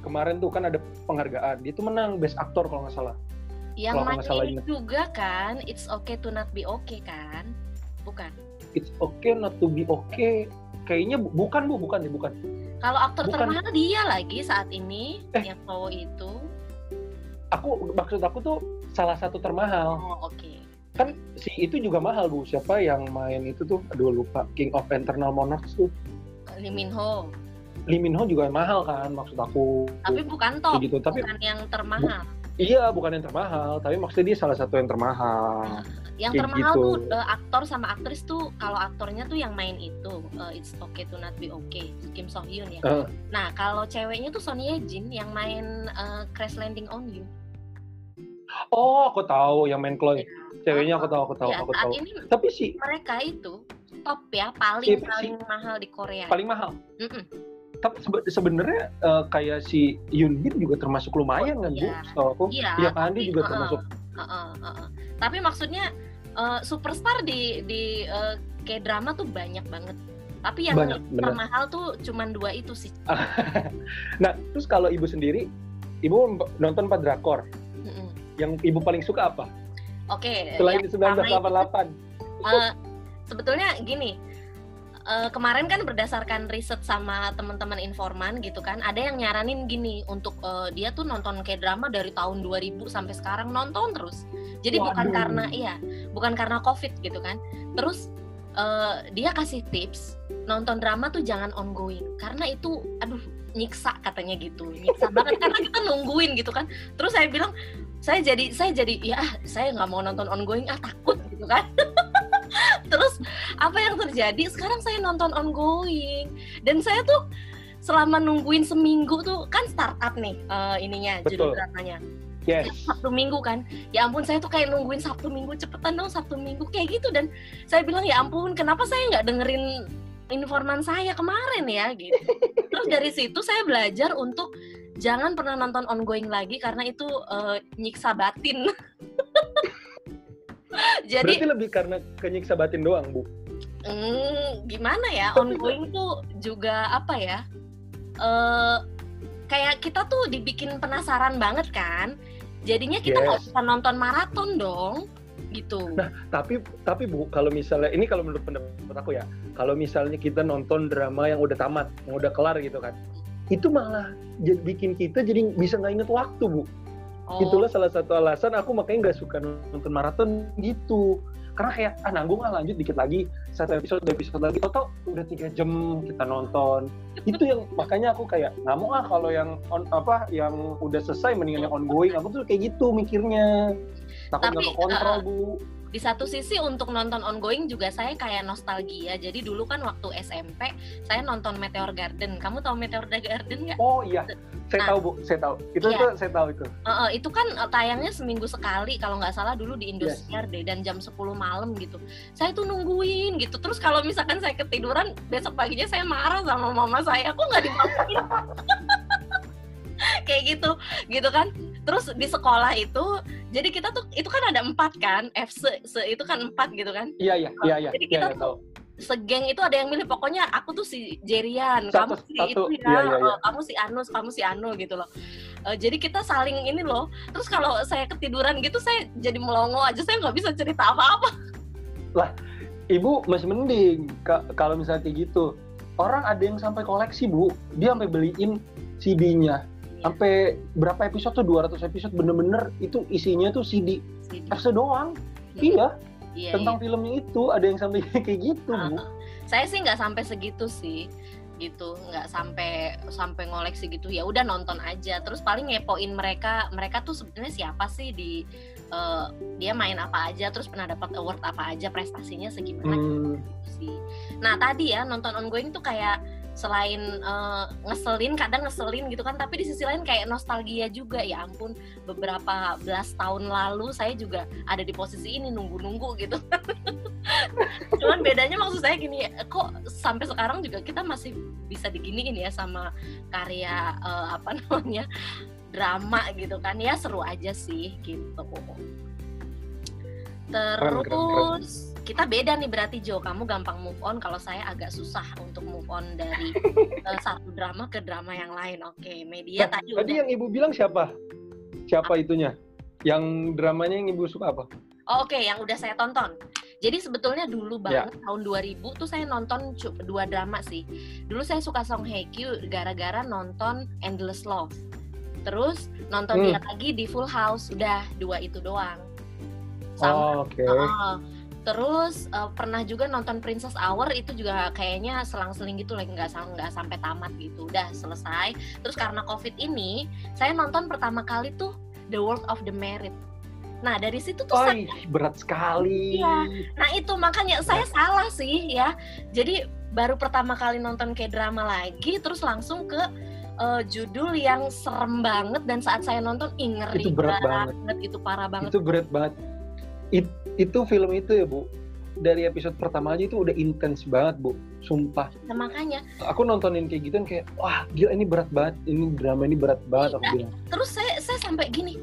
Kemarin tuh kan ada penghargaan. Dia tuh menang best actor kalau nggak salah. Yang main ini juga kan it's okay to not be okay kan? Bukan? It's okay not to be okay. Kayaknya bu bukan bu bukan ya bukan. Kalau aktor bukan. termahal dia lagi saat ini eh. yang cowok itu. Aku maksud aku tuh salah satu termahal. Oh, oke. okay kan si itu juga mahal bu. Siapa yang main itu tuh? Aduh lupa. King of Eternal Monarchs tuh. Lee Min Ho. Lee Min Ho juga mahal kan maksud aku. Tapi bukan top gitu. Tapi bukan yang termahal. Bu, iya bukan yang termahal. Tapi maksudnya dia salah satu yang termahal. Nah, yang termahal gitu. tuh uh, aktor sama aktris tuh kalau aktornya tuh yang main itu uh, It's Okay to Not Be Okay Kim So Hyun ya. Uh. nah kalau ceweknya tuh Son Ye Jin yang main uh, Crash Landing on You. Oh, aku tahu yang main Chloe. Ya ceweknya aku tahu aku tahu ya, aku tahu. ini tapi sih mereka itu top ya paling paling si, mahal di Korea. Paling mahal. Mm -mm. tapi sebe sebenarnya uh, kayak si Yoon Bin juga termasuk lumayan oh, kan iya. bu setahu aku. Iya ya, kan dia juga uh, termasuk. uh, uh, uh, uh. tapi maksudnya uh, superstar di di uh, kayak drama tuh banyak banget. Tapi yang banyak, termahal tuh cuma dua itu sih. [laughs] Nah terus kalau ibu sendiri ibu nonton empat drakor mm -mm. yang ibu paling suka apa Oke. Okay, Selain 1988. uh, eh, sebetulnya gini, uh, kemarin kan berdasarkan riset sama teman-teman informan gitu kan, ada yang nyaranin gini untuk uh, dia tuh nonton kayak drama dari tahun 2000 sampai sekarang nonton terus. Jadi Waduh. bukan karena iya, bukan karena Covid gitu kan. Terus uh, dia kasih tips nonton drama tuh jangan ongoing karena itu aduh nyiksa katanya gitu nyiksa banget karena kita nungguin gitu kan terus saya bilang saya jadi saya jadi ya saya nggak mau nonton ongoing ah takut gitu kan. [laughs] Terus apa yang terjadi? Sekarang saya nonton ongoing. Dan saya tuh selama nungguin seminggu tuh kan startup nih uh, ininya Betul. judul dramanya. Yes. Sabtu Minggu kan. Ya ampun saya tuh kayak nungguin Sabtu Minggu cepetan dong Sabtu Minggu kayak gitu. Dan saya bilang ya ampun kenapa saya nggak dengerin informan saya kemarin ya? Gitu. [laughs] Terus dari situ saya belajar untuk jangan pernah nonton ongoing lagi karena itu uh, nyiksa batin. [laughs] Jadi Berarti lebih karena kenyiksa batin doang, Bu. Hmm, gimana ya? Ongoing tuh juga apa ya? Uh, kayak kita tuh dibikin penasaran banget kan. Jadinya kita nggak yes. bisa nonton maraton dong gitu. Nah, tapi tapi Bu, kalau misalnya ini kalau menurut pendapat aku ya, kalau misalnya kita nonton drama yang udah tamat, yang udah kelar gitu kan, itu malah bikin kita jadi bisa nggak inget waktu Bu. Oh. Itulah salah satu alasan aku makanya nggak suka nonton maraton gitu. Karena kayak ah nanggung lah lanjut dikit lagi satu episode dua episode lagi total udah tiga jam kita nonton itu yang makanya aku kayak nggak mau ah kalau yang on apa yang udah selesai mendingan yang ongoing aku tuh kayak gitu mikirnya takut nggak kontrol uh, bu di satu sisi untuk nonton ongoing juga saya kayak nostalgia. Jadi dulu kan waktu SMP saya nonton Meteor Garden. Kamu tahu Meteor Garden nggak? Oh iya, saya nah, tahu bu, saya tahu. Itu iya. tuh saya tahu itu. Uh, uh, itu kan uh, tayangnya seminggu sekali kalau nggak salah dulu di Indosiar yes. deh dan jam 10 malam gitu. Saya tuh nungguin gitu. Terus kalau misalkan saya ketiduran besok paginya saya marah sama mama saya. Aku nggak dibangunin. [laughs] kayak gitu gitu kan terus di sekolah itu jadi kita tuh itu kan ada empat kan F se, se itu kan empat gitu kan? Iya iya iya iya. Jadi iya, kita iya, tuh segeng itu ada yang milih. Pokoknya aku tuh si Jerian kamu si satu, itu ya iya, iya. kamu si Anus kamu si Anu gitu loh. Uh, jadi kita saling ini loh. Terus kalau saya ketiduran gitu saya jadi melongo aja saya nggak bisa cerita apa-apa. Lah ibu masih mending kalau misalnya kayak gitu. Orang ada yang sampai koleksi bu. Dia sampai beliin CD-nya sampai berapa episode tuh? 200 episode. Bener-bener itu isinya tuh CD, CD. verse doang. Hmm. iya. Iya tentang iya. filmnya itu. Ada yang sampai [laughs] kayak gitu uh, bu saya sih nggak sampai segitu sih. Gitu. Nggak sampai sampai ngoleksi gitu ya udah nonton aja. Terus paling ngepoin mereka. Mereka tuh sebenarnya siapa sih di uh, dia main apa aja? Terus pernah dapat award apa aja? Prestasinya segimana? Hmm. gitu sih. Nah tadi ya nonton ongoing tuh kayak selain uh, ngeselin kadang ngeselin gitu kan tapi di sisi lain kayak nostalgia juga. Ya ampun beberapa belas tahun lalu saya juga ada di posisi ini nunggu-nunggu gitu. [laughs] Cuman bedanya maksud saya gini kok sampai sekarang juga kita masih bisa diginiin ya sama karya uh, apa [laughs] namanya drama gitu kan. Ya seru aja sih gitu. Terus keren, keren, keren kita beda nih berarti Jo kamu gampang move on kalau saya agak susah untuk move on dari uh, [laughs] satu drama ke drama yang lain oke okay, media nah, tadi tadi yang ibu bilang siapa siapa apa? itunya yang dramanya yang ibu suka apa oh, oke okay, yang udah saya tonton jadi sebetulnya dulu ya. banget ya. tahun 2000 tuh saya nonton dua drama sih. Dulu saya suka Song Hye Kyo gara-gara nonton Endless Love. Terus nonton hmm. dia lagi di Full House. Udah dua itu doang. Sama, oh, oke. Okay. Uh, Terus uh, pernah juga nonton Princess Hour itu juga kayaknya selang-seling gitu lagi nggak nggak sampai tamat gitu. Udah selesai. Terus karena Covid ini, saya nonton pertama kali tuh The World of the Merit. Nah dari situ tuh oh, saya, berat sekali. Iya. Nah itu makanya saya salah sih ya. Jadi baru pertama kali nonton kayak drama lagi, terus langsung ke uh, judul yang serem banget dan saat saya nonton ingeri itu berat banget. banget, itu parah banget. Itu berat banget It, itu film itu ya bu. Dari episode pertama aja itu udah intens banget bu. Sumpah. Nah, makanya. Aku nontonin kayak gitu kayak wah gila ini berat banget. Ini drama ini berat banget aku iya. bilang. Terus saya saya sampai gini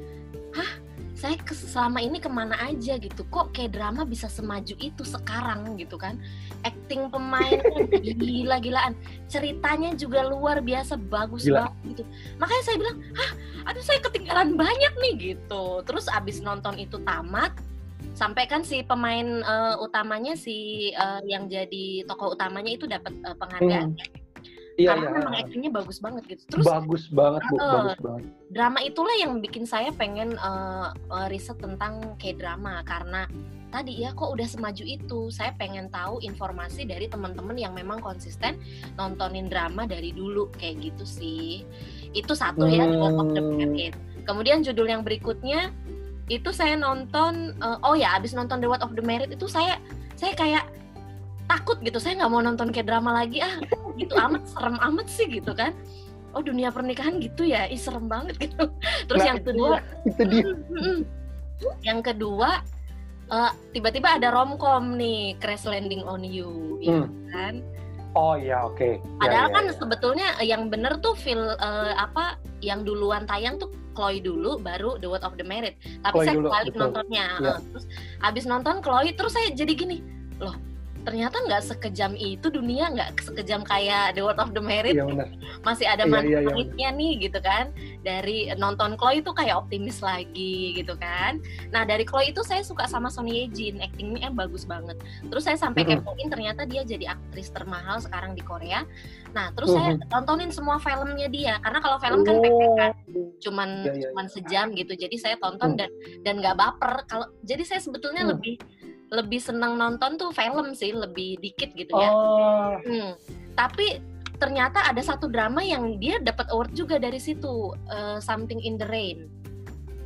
hah? Saya selama ini ke mana aja gitu? Kok kayak drama bisa semaju itu sekarang? gitu kan. Acting pemainnya [laughs] gila-gilaan. Ceritanya juga luar biasa bagus Gila. banget gitu. Makanya saya bilang hah? Aduh saya ketinggalan banyak nih gitu. Terus abis nonton itu tamat sampai kan si pemain uh, utamanya si uh, yang jadi tokoh utamanya itu dapat uh, penghargaan hmm. Iya, Karena iya. memang aktingnya bagus banget gitu. Terus bagus banget bu, uh, bagus banget. Drama itulah yang bikin saya pengen uh, uh, riset tentang kayak drama karena tadi ya kok udah semaju itu. Saya pengen tahu informasi dari teman-teman yang memang konsisten nontonin drama dari dulu kayak gitu sih. Itu satu hmm. ya The of. Kemudian judul yang berikutnya itu saya nonton uh, oh ya abis nonton The World of the Merit itu saya saya kayak takut gitu saya nggak mau nonton kayak drama lagi ah gitu amat serem amat sih gitu kan oh dunia pernikahan gitu ya ih serem banget [laughs] gitu terus nah, yang kedua itu dia yang kedua uh, tiba-tiba ada romcom nih Crash Landing on You ya hmm. kan Oh iya, oke. Okay. Ya, Padahal ya, kan ya. sebetulnya yang bener tuh feel uh, apa yang duluan tayang tuh Chloe dulu baru The Word of the Merit. Tapi Chloe saya balik nontonnya. Ya. terus abis nonton Chloe terus saya jadi gini, loh ternyata nggak sekejam itu dunia nggak sekejam kayak The World of the Merit iya, masih ada iya, iya, iya, nih gitu kan dari nonton Chloe itu kayak optimis lagi gitu kan nah dari Chloe itu saya suka sama Sony Ye Jin actingnya bagus banget terus saya sampai mm -hmm. kepoin ternyata dia jadi aktris termahal sekarang di Korea nah terus mm -hmm. saya tontonin semua filmnya dia karena kalau film kan oh. pendek kan cuman iya, iya, cuman iya. sejam gitu jadi saya tonton mm. dan dan nggak baper kalau jadi saya sebetulnya mm. lebih lebih senang nonton tuh film sih lebih dikit gitu ya. Oh. Hmm. Tapi ternyata ada satu drama yang dia dapat award juga dari situ uh, Something in the Rain.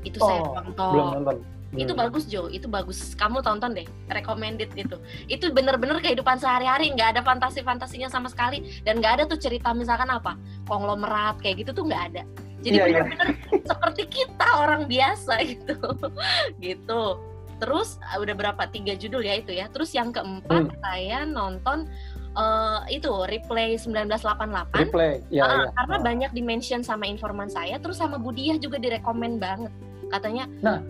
Itu oh, saya tonton. Belum nonton. Hmm. Itu bagus Jo, itu bagus. Kamu tonton deh, recommended itu. Itu bener-bener kehidupan sehari-hari, nggak ada fantasi-fantasinya sama sekali, dan nggak ada tuh cerita misalkan apa konglomerat kayak gitu tuh nggak ada. Jadi yeah, iya. bener-bener yeah. seperti kita orang biasa gitu, [laughs] gitu terus ah, udah berapa tiga judul ya itu ya terus yang keempat hmm. saya nonton uh, itu replay 1988 replay ya, uh, ya. karena uh. banyak dimension sama informan saya terus sama Budiah juga direkomend banget katanya nah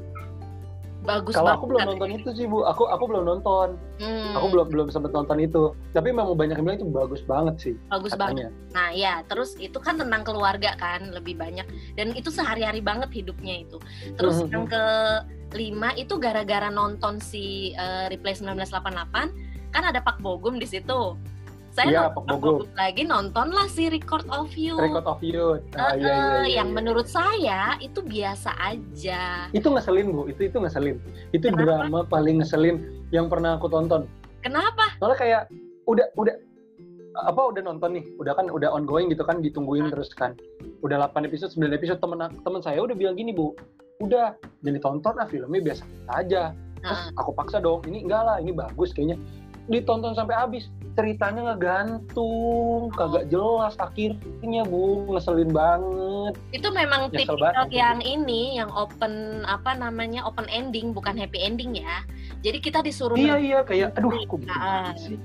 bagus kalau aku belum nonton itu sih bu aku aku belum nonton hmm. aku belum belum sempat nonton itu tapi memang banyak yang bilang itu bagus banget sih bagus katanya. banget nah ya terus itu kan tentang keluarga kan lebih banyak dan itu sehari-hari banget hidupnya itu terus hmm. yang ke lima itu gara-gara nonton si uh, Replay 1988 kan ada Pak Bogum di situ. Saya ya, nonton Pak Bogum lagi nontonlah si Record of You. Record of You. uh, iya, iya, iya, yang iya. menurut saya itu biasa aja. Itu ngeselin Bu, itu itu ngeselin. Itu Kenapa? drama paling ngeselin yang pernah aku tonton. Kenapa? Soalnya kayak udah udah apa udah nonton nih, udah kan udah ongoing gitu kan ditungguin terus kan. Udah 8 episode, 9 episode temen temen saya udah bilang gini, Bu udah jadi tonton lah filmnya biasa aja terus aku paksa dong ini enggak lah ini bagus kayaknya ditonton sampai habis. Ceritanya ngegantung kagak jelas akhirnya bu. Ngeselin banget. Itu memang Nyesel tipikal yang ini yang open apa namanya open ending bukan happy ending ya. Jadi kita disuruh iya iya kayak aduh aku nah. sih?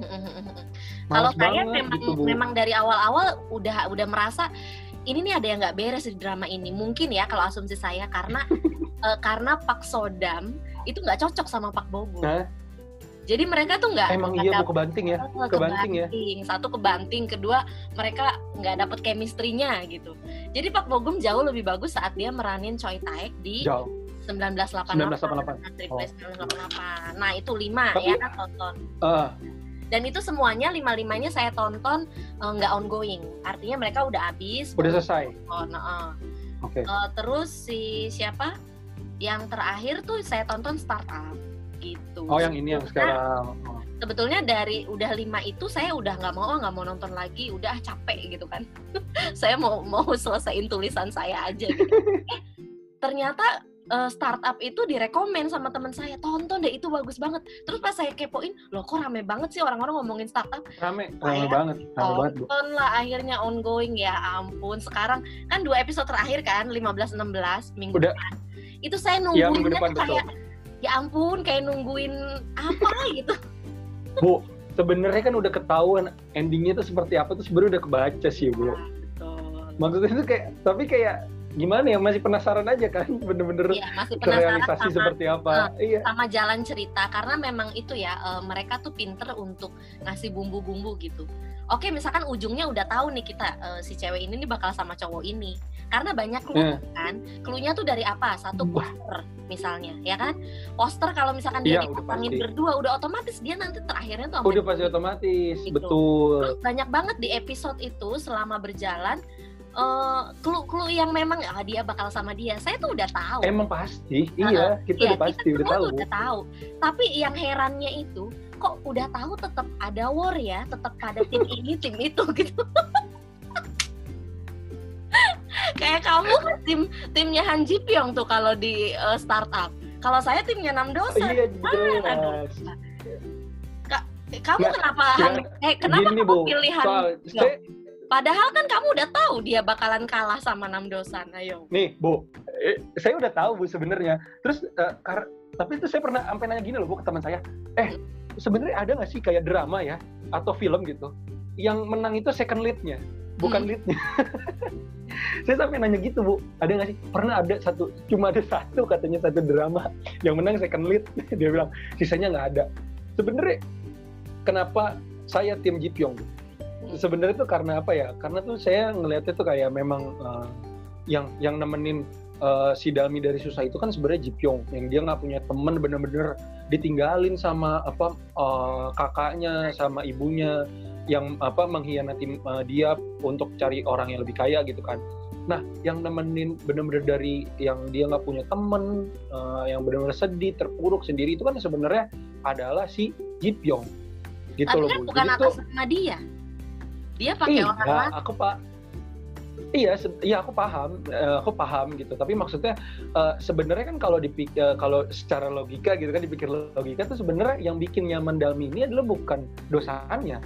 [laughs] Kalau saya memang gitu, memang dari awal-awal udah udah merasa ini nih ada yang nggak beres di drama ini. Mungkin ya kalau asumsi saya karena uh, [laughs] karena Pak Sodam itu nggak cocok sama Pak Bobo. Nah. Jadi mereka tuh nggak emang iya mau kebanting ya, kebanting, ya. Satu kebanting, kedua mereka nggak dapet chemistry-nya gitu. Jadi Pak Bogum jauh lebih bagus saat dia meranin Choi Taek di jauh. 1988. 1988. Oh. 1988. Nah itu lima Tapi, ya kan tonton. Uh, dan itu semuanya lima limanya saya tonton eh, nggak uh, ongoing artinya mereka udah habis udah selesai oh nah, uh. Okay. Uh, terus si siapa yang terakhir tuh saya tonton startup gitu. Oh yang ini yang sekarang. oh. sebetulnya dari udah lima itu saya udah nggak mau nggak mau nonton lagi. Udah capek gitu kan. [laughs] Saya mau mau selesaiin tulisan saya aja gitu. [laughs] Eh, ternyata uh, startup itu direkomend sama teman saya tonton deh itu bagus banget. Terus pas saya kepoin loh kok rame banget sih orang-orang ngomongin startup? Rame rame banget rame banget tonton lah akhirnya ongoing. Ya ampun sekarang kan dua episode terakhir kan 15 16 minggu Udah. depan. Itu saya nungguinnya ya, kayak ya ampun kayak nungguin apa [laughs] gitu. Bu sebenarnya kan udah ketahuan endingnya tuh seperti apa tuh sebenarnya udah kebaca sih bu. Nah, maksudnya itu kayak tapi kayak gimana ya masih penasaran aja kan [laughs] bener-bener iya, masih penasaran realisasi sama, seperti apa. uh, iya. sama jalan cerita karena memang itu ya uh, mereka tuh pinter untuk ngasih bumbu-bumbu gitu. Oke misalkan ujungnya udah tahu nih kita uh, si cewek ini nih bakal sama cowok ini. Karena banyak clue yeah. kan clue-nya tuh dari apa? Satu poster misalnya ya kan? Poster kalau misalkan dia yeah, dipasangin berdua udah otomatis dia nanti terakhirnya tuh udah pasti otomatis gitu. betul. Terus banyak banget di episode itu selama berjalan uh, clue-clue yang memang ah, dia bakal sama dia. Saya tuh udah tahu. Emang pasti, uh, iya, kita udah pasti kita udah tahu. udah tahu. Tapi yang herannya itu kok udah tahu tetap ada war ya, tetap ada tim [laughs] ini, tim itu gitu. [laughs] Kayak kamu tim timnya Han Ji Pyong tuh kalau di uh, startup. Kalau saya timnya Nam Dosa. Iya, jelas. Kak, kamu nah, kenapa Han, eh kenapa gini, kamu pilih Han? Soal, Padahal kan kamu udah tahu dia bakalan kalah sama Nam Dosan. Ayo. Nih, Bu. Eh, saya udah tahu Bu sebenarnya. Terus uh, tapi itu saya pernah sampai nanya gini loh Bu ke teman saya. Eh, sebenarnya ada nggak sih kayak drama ya atau film gitu yang menang itu second leadnya bukan hmm. leadnya [laughs] saya sampai nanya gitu bu ada nggak sih pernah ada satu cuma ada satu katanya satu drama yang menang second lead [laughs] dia bilang sisanya nggak ada sebenarnya kenapa saya tim Ji Pyong sebenarnya itu karena apa ya? Karena tuh saya ngelihatnya tuh kayak memang uh, yang yang nemenin uh, si Dalmi dari susah itu kan sebenarnya Ji Pyong yang dia nggak punya temen bener-bener ditinggalin sama apa uh, kakaknya sama ibunya yang apa mengkhianati uh, dia untuk cari orang yang lebih kaya gitu kan. Nah yang nemenin bener-bener dari yang dia nggak punya temen uh, yang bener-bener sedih terpuruk sendiri itu kan sebenarnya adalah si Ji Pyong. Gitu Tapi loh kan bukan atas nama dia dia pakai orang lain aku pak Iya, iya aku paham, uh, aku paham gitu. Tapi maksudnya uh, sebenarnya kan kalau dipikir uh, kalau secara logika gitu kan dipikir logika tuh sebenarnya yang bikin nyaman Dalmi ini adalah bukan dosanya,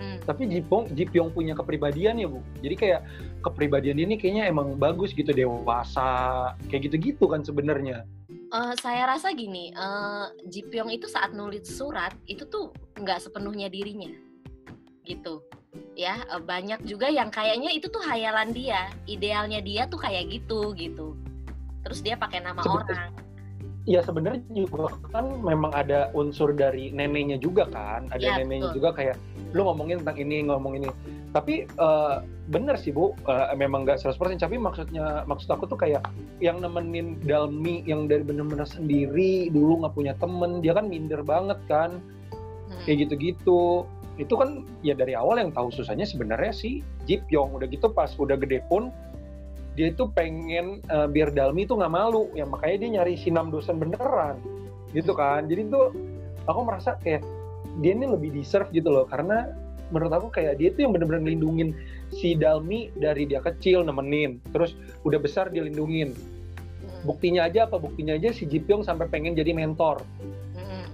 hmm. tapi Jipong Jipyong punya kepribadian ya bu. Jadi kayak kepribadian ini kayaknya emang bagus gitu dewasa, kayak gitu-gitu kan sebenarnya. Uh, saya rasa gini, uh, Jipyong itu saat nulis surat itu tuh nggak sepenuhnya dirinya, gitu ya eh, banyak juga yang kayaknya itu tuh hayalan dia. Idealnya dia tuh kayak gitu gitu. Terus dia pakai nama Seben orang. Ya sebenarnya juga kan memang ada unsur dari neneknya juga kan, ada ya, neneknya betul. juga kayak lu ngomongin tentang ini ngomong ini. Tapi uh, bener sih bu, uh, memang nggak 100% tapi maksudnya maksud aku tuh kayak yang nemenin Dalmi yang dari bener-bener sendiri dulu nggak punya temen, dia kan minder banget kan, hmm. kayak gitu-gitu itu kan ya dari awal yang tahu susahnya sebenarnya si Jip Yong. Udah gitu pas udah gede pun dia itu pengen uh, biar Dalmi itu nggak malu. Ya makanya dia nyari si enam dosen beneran. Gitu kan. Jadi tuh aku merasa kayak dia ini lebih deserve gitu loh. Karena menurut aku kayak dia itu yang bener-bener lindungin si Dalmi dari dia kecil nemenin. Terus udah besar dia lindungin. Hmm. buktinya aja apa? Buktinya aja si Jipyong sampai pengen jadi mentor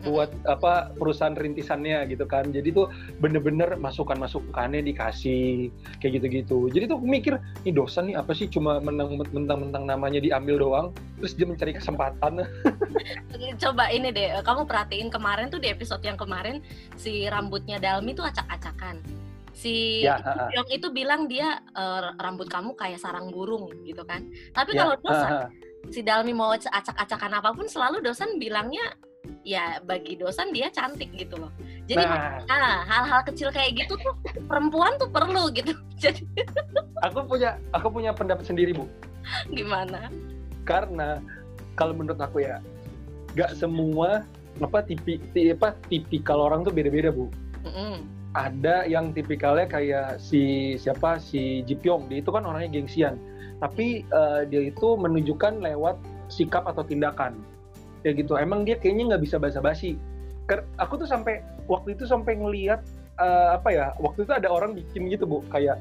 buat apa perusahaan rintisannya gitu kan. Jadi tuh bener-bener masukan masukannya dikasih kayak gitu-gitu. Jadi tuh mikir ini dosen nih apa sih? Cuma mentang-mentang namanya diambil doang terus dia mencari kesempatan. [laughs] Coba ini deh kamu perhatiin kemarin tuh di episode yang kemarin si rambutnya Dalmi tuh acak-acakan. Si ya, Yong itu bilang dia e, rambut kamu kayak sarang burung gitu kan. Tapi ya, kalau dosen si Dalmi mau acak-acakan apa pun selalu dosen bilangnya ya bagi dosen dia cantik gitu loh. Jadi nah, nah hal-hal kecil kayak gitu tuh perempuan tuh perlu gitu. [laughs] Jadi aku punya aku punya pendapat sendiri bu. Gimana? Karena kalau menurut aku ya nggak semua apa tipi, tipi apa tipikal orang tuh beda-beda bu. Mm -hmm. Ada yang tipikalnya kayak si siapa si Jipyong dia itu kan orangnya gengsian, tapi uh, dia itu menunjukkan lewat sikap atau tindakan kayak gitu. Emang dia kayaknya nggak bisa basa-basi. Aku tuh sampai waktu itu sampai ngelihat uh, apa ya waktu itu ada orang bikin gitu bu kayak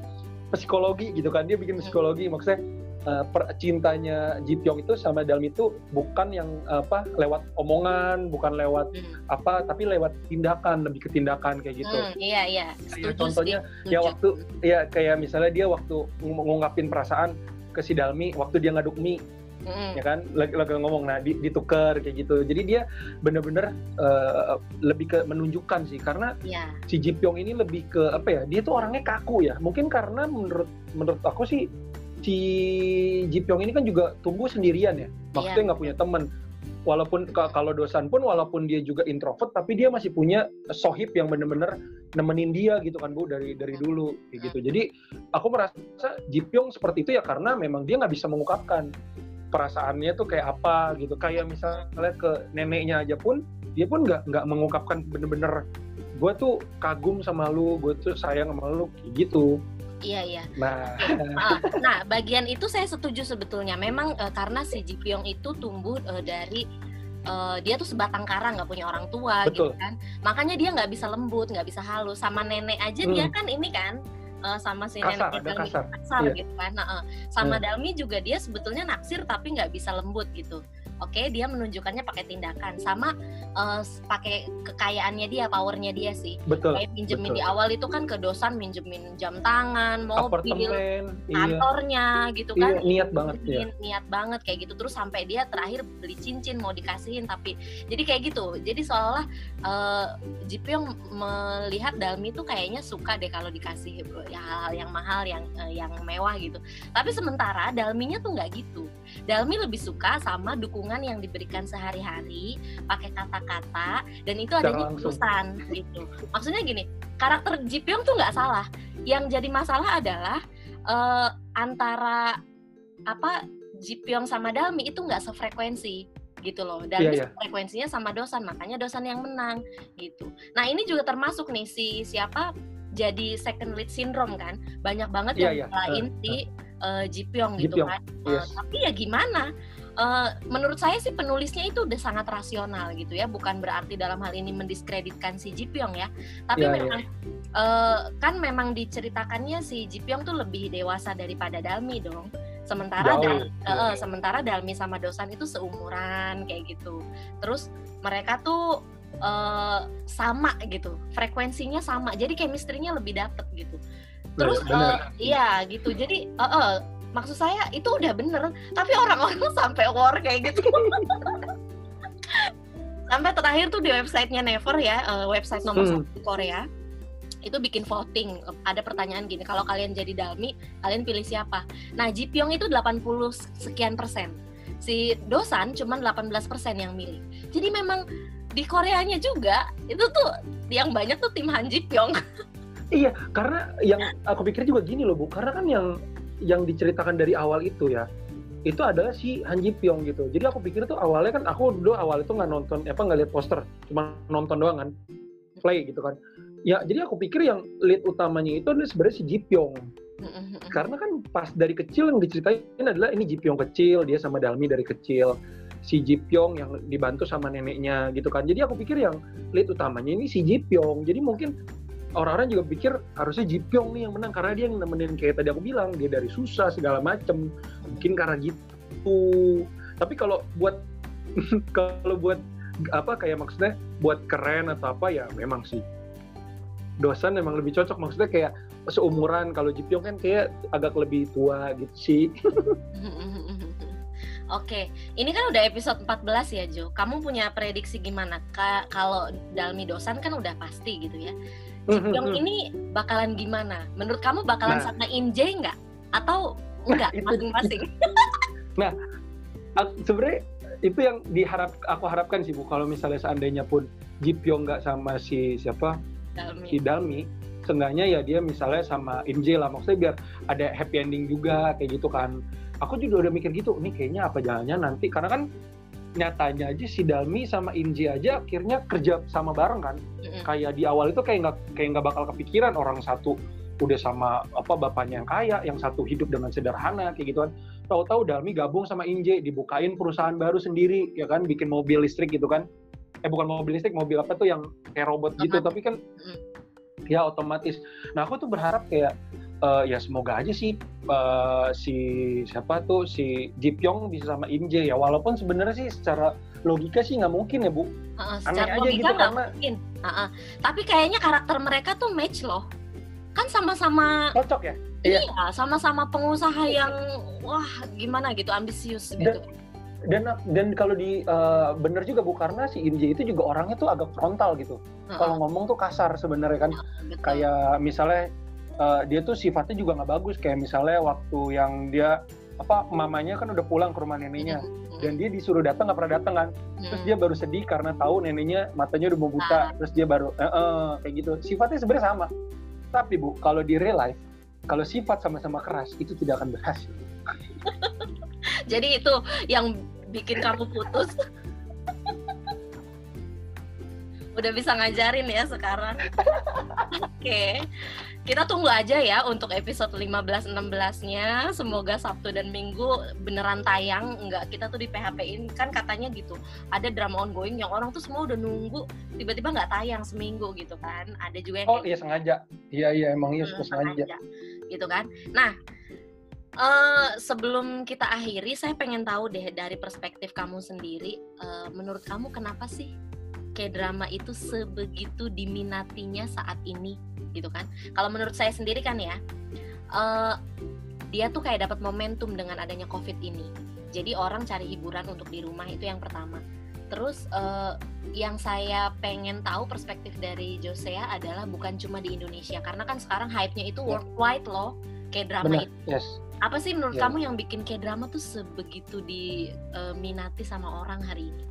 psikologi gitu kan. Dia bikin psikologi maksudnya uh, per, cintanya Ji Pyong itu sama Dalm itu bukan yang apa lewat omongan bukan lewat hmm. apa tapi lewat tindakan lebih ke tindakan kayak gitu. Hmm, iya iya. Kayak contohnya sih. ya waktu ya kayak misalnya dia waktu ngungkapin perasaan ke si Dalmi waktu dia ngaduk mie mm. ya kan? Lagi, lagi ngomong nah di, ditukar kayak gitu. Jadi dia bener-bener uh, lebih ke menunjukkan sih. Karena yeah. si Ji Pyong ini lebih ke apa ya dia tuh orangnya kaku ya. Mungkin karena menurut menurut aku sih si Ji Pyong ini kan juga tumbuh sendirian ya. Maksudnya iya. nggak yeah. punya teman. Walaupun kalau dosan pun walaupun dia juga introvert tapi dia masih punya sohib yang bener-bener nemenin dia gitu kan bu dari dari dulu kayak gitu. Jadi aku merasa Ji Pyong seperti itu ya karena memang dia nggak bisa mengungkapkan perasaannya tuh kayak apa gitu kayak misalnya ke neneknya aja pun dia pun nggak nggak mengungkapkan bener-bener gue tuh kagum sama lu gue tuh sayang sama lu kayak gitu Iya iya. Nah, ah, nah bagian itu saya setuju sebetulnya. Memang uh, karena si Ji Pyong itu tumbuh uh, dari uh, dia tuh sebatang kara nggak punya orang tua gitu Betul. gitu kan. Makanya dia nggak bisa lembut, nggak bisa halus. Sama nenek aja hmm. dia kan ini kan uh, sama si kasar, nenek Dalmi kasar, kasar iya. gitu kan. Nah, uh, sama hmm. Dalmi juga dia sebetulnya naksir tapi nggak bisa lembut gitu. Oke, dia menunjukkannya pakai tindakan sama uh, pakai kekayaannya dia, powernya dia sih. Betul. Kayak minjemin betul. di awal itu kan ke dosan minjemin jam tangan, mobil, iya. kantornya iya. gitu kan. Iya, niat banget ya. Niat banget kayak gitu terus sampai dia terakhir beli cincin mau dikasihin tapi jadi kayak gitu. Jadi seolah-olah uh, Jipyong melihat Dalmi itu kayaknya suka deh kalau dikasih ya hal-hal yang mahal yang uh, yang mewah gitu. Tapi sementara Dalminya tuh nggak gitu. Dalmi lebih suka sama dukungan yang diberikan sehari-hari pakai kata-kata dan itu adanya tulisan gitu. Maksudnya gini, karakter Jipyong tuh nggak salah. Yang jadi masalah adalah uh, antara apa Jipyong sama Dalmi itu nggak sefrekuensi gitu loh dan yeah, yeah. frekuensinya sama dosan makanya dosan yang menang gitu nah ini juga termasuk nih si siapa jadi second lead syndrome kan banyak banget yeah, yang yeah. lain uh, si uh, Jipyong gitu kan yes. uh, tapi ya gimana Uh, menurut saya sih penulisnya itu udah sangat rasional gitu ya, bukan berarti dalam hal ini mendiskreditkan si Jipyong ya, tapi yeah, memang yeah. Uh, kan memang diceritakannya si Jipyong tuh lebih dewasa daripada Dalmi dong. Sementara Dal, uh, sementara Dalmi sama Dosan itu seumuran kayak gitu. Terus mereka tuh uh, sama gitu, frekuensinya sama, jadi chemistry-nya lebih dapet gitu. Terus uh, iya gitu, jadi uh, uh, maksud saya itu udah bener. Tapi orang-orang [laughs] sampai war kayak gitu. Sampai terakhir tuh di websitenya Never ya uh, website nomor hmm. satu di Korea. Itu bikin voting. Ada pertanyaan gini kalau kalian jadi Dalmi kalian pilih siapa? Nah Jipyong itu 80 sekian persen. Si Dosan cuma 18 persen yang milih. Jadi memang di Koreanya juga itu tuh yang banyak tuh tim Han Jipyong [laughs] iya karena yang aku pikir juga gini loh bu. Karena kan yang yang diceritakan dari awal itu ya itu adalah si Han Ji Pyong gitu. Jadi aku pikir tuh awalnya kan aku dulu awal itu nggak nonton apa nggak lihat poster, cuma nonton doang kan, play gitu kan. Ya jadi aku pikir yang lead utamanya itu adalah sebenarnya si Ji Pyong. Karena kan pas dari kecil yang diceritain adalah ini Ji Pyong kecil, dia sama Dalmi dari kecil. Si Ji Pyong yang dibantu sama neneknya gitu kan. Jadi aku pikir yang lead utamanya ini si Ji Pyong. Jadi mungkin orang-orang juga pikir harusnya Jipyong nih yang menang karena dia yang nemenin kayak tadi aku bilang dia dari susah segala macem mungkin karena gitu tapi kalau buat [laughs] kalau buat apa kayak maksudnya buat keren atau apa ya memang sih dosan memang lebih cocok maksudnya kayak seumuran kalau Jipyong kan kayak agak lebih tua gitu sih [laughs] [laughs] Oke, ini kan udah episode 14 ya Jo. Kamu punya prediksi gimana? Ka kalau Dalmi Dosan kan udah pasti gitu ya. Jipyong ini bakalan gimana? Menurut kamu bakalan nah, sama Inje nggak? Atau enggak masing-masing? [laughs] [laughs] nah, sebenarnya itu yang diharap aku harapkan sih Bu kalau misalnya seandainya pun Jipyong nggak sama si siapa Dalmi. si Dalmi seenggaknya ya dia misalnya sama Inje lah maksudnya biar ada happy ending juga kayak gitu kan aku juga udah mikir gitu nih kayaknya apa jalannya nanti karena kan nyatanya aja si Dalmi sama Inji aja akhirnya kerja sama bareng kan. Mm-hmm. kayak di awal itu kayak nggak kayak nggak bakal kepikiran orang satu udah sama apa bapaknya yang kaya yang satu hidup dengan sederhana kayak gitu kan. Tahu-tahu Dalmi gabung sama Inje dibukain perusahaan baru sendiri ya kan bikin mobil listrik gitu kan. Eh bukan mobil listrik mobil apa tuh yang kayak robot gitu tapi kan mm-hmm. ya otomatis. Nah aku tuh berharap kayak uh, ya semoga aja sih uh, si siapa tuh si Jipyong bisa sama Inje ya. Walaupun sebenarnya sih secara logika sih nggak mungkin ya bu. Uh, secara Aneh logika gitu, karena... mungkin. Uh, uh. tapi kayaknya karakter mereka tuh match loh. Kan sama-sama cocok ya? Iya, iya. sama-sama pengusaha yang wah gimana gitu ambisius gitu. dan dan kalau di uh, bener juga bu karena si Inje itu juga orangnya tuh agak frontal gitu. Uh -uh. kalau ngomong tuh kasar sebenarnya kan. Uh, kayak misalnya uh, dia tuh sifatnya juga nggak bagus. Kayak misalnya waktu yang dia apa mamanya kan udah pulang ke rumah neneknya. Mm-hmm. dan dia disuruh datang nggak pernah datang kan. Terus dia mm-hmm. baru sedih karena tahu neneknya matanya udah mau buta. Ah. terus dia baru eh, eh, kayak gitu. Sifatnya sebenarnya sama. Tapi bu kalau di real life kalau sifat sama-sama keras itu tidak akan berhasil. [laughs] Jadi itu yang bikin kamu putus. [laughs] Udah bisa ngajarin ya sekarang. Oke. okay kita tunggu aja ya untuk episode 15 16-nya. Semoga Sabtu dan Minggu beneran tayang. Enggak, kita tuh di PHP-in kan katanya gitu. Ada drama ongoing yang orang tuh semua udah nunggu tiba-tiba nggak tayang seminggu gitu kan. Ada juga yang Oh, iya sengaja. Iya iya emang iya hmm, sengaja. Gitu kan. Nah, Uh, sebelum kita akhiri, saya pengen tahu deh dari perspektif kamu sendiri, uh, menurut kamu kenapa sih K-drama itu sebegitu diminatinya saat ini, gitu kan? Kalau menurut saya sendiri kan ya, uh, dia tuh kayak dapat momentum dengan adanya COVID ini. Jadi orang cari hiburan untuk di rumah itu yang pertama. Terus uh, yang saya pengen tahu perspektif dari Josea adalah bukan cuma di Indonesia, karena kan sekarang hype-nya itu ya. worldwide loh, K-drama itu. Yes apa sih menurut yeah. kamu yang bikin kayak drama tuh sebegitu diminati sama orang hari ini?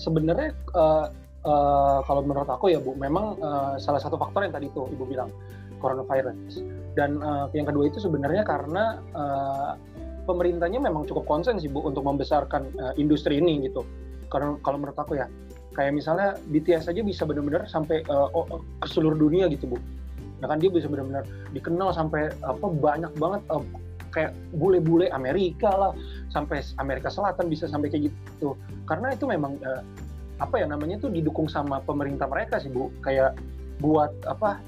Sebenarnya uh, uh, kalau menurut aku ya Bu, memang uh, salah satu faktor yang tadi tuh Ibu bilang coronavirus. Dan uh, yang kedua itu sebenarnya karena uh, pemerintahnya memang cukup konsen sih Bu untuk membesarkan uh, industri ini gitu. Karena kalau menurut aku ya, kayak misalnya BTS aja bisa benar-benar sampai uh, ke seluruh dunia gitu Bu ya kan dia bisa benar-benar dikenal sampai apa banyak banget uh, kayak bule-bule Amerika lah sampai Amerika Selatan bisa sampai kayak gitu karena itu memang uh, apa ya namanya tuh didukung sama pemerintah mereka sih bu. Kayak buat apa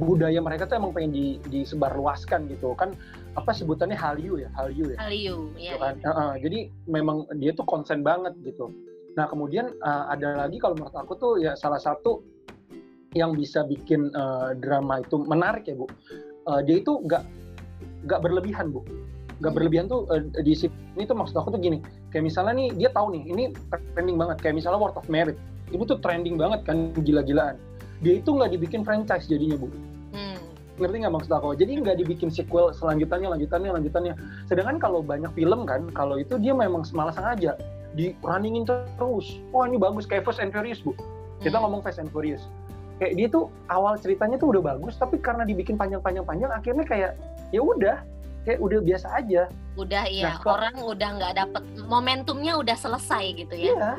budaya mereka tuh emang pengen di, disebarluaskan gitu. Kan apa sebutannya? Hallyu ya? Hallyu ya? Hallyu ya, kan? ya. Uh, uh, jadi memang dia tuh konsen banget gitu. Nah kemudian uh, ada lagi kalau menurut aku tuh ya salah satu yang bisa bikin uh, drama itu menarik ya bu. Uh, dia itu nggak nggak berlebihan bu. Nggak berlebihan tuh uh, di sini tuh maksud aku tuh gini kayak misalnya nih dia tahu nih ini trending banget. Kayak misalnya World of Merit. Itu tuh trending banget kan gila-gilaan. Dia itu nggak dibikin franchise jadinya bu. Hmm. ngerti nggak maksud aku? Jadi nggak dibikin sequel selanjutannya lanjutannya lanjutannya. Sedangkan kalau banyak film kan kalau itu dia memang semalasan aja. Di runningin terus. Wah ini bagus. Kayak Fast and Furious bu. Kita hmm. ngomong Fast and Furious. Kayak dia tuh awal ceritanya tuh udah bagus tapi karena dibikin panjang-panjang-panjang akhirnya kayak ya udah kayak udah biasa aja. Udah iya. Nah, orang udah nggak dapet momentumnya udah selesai gitu ya? Iya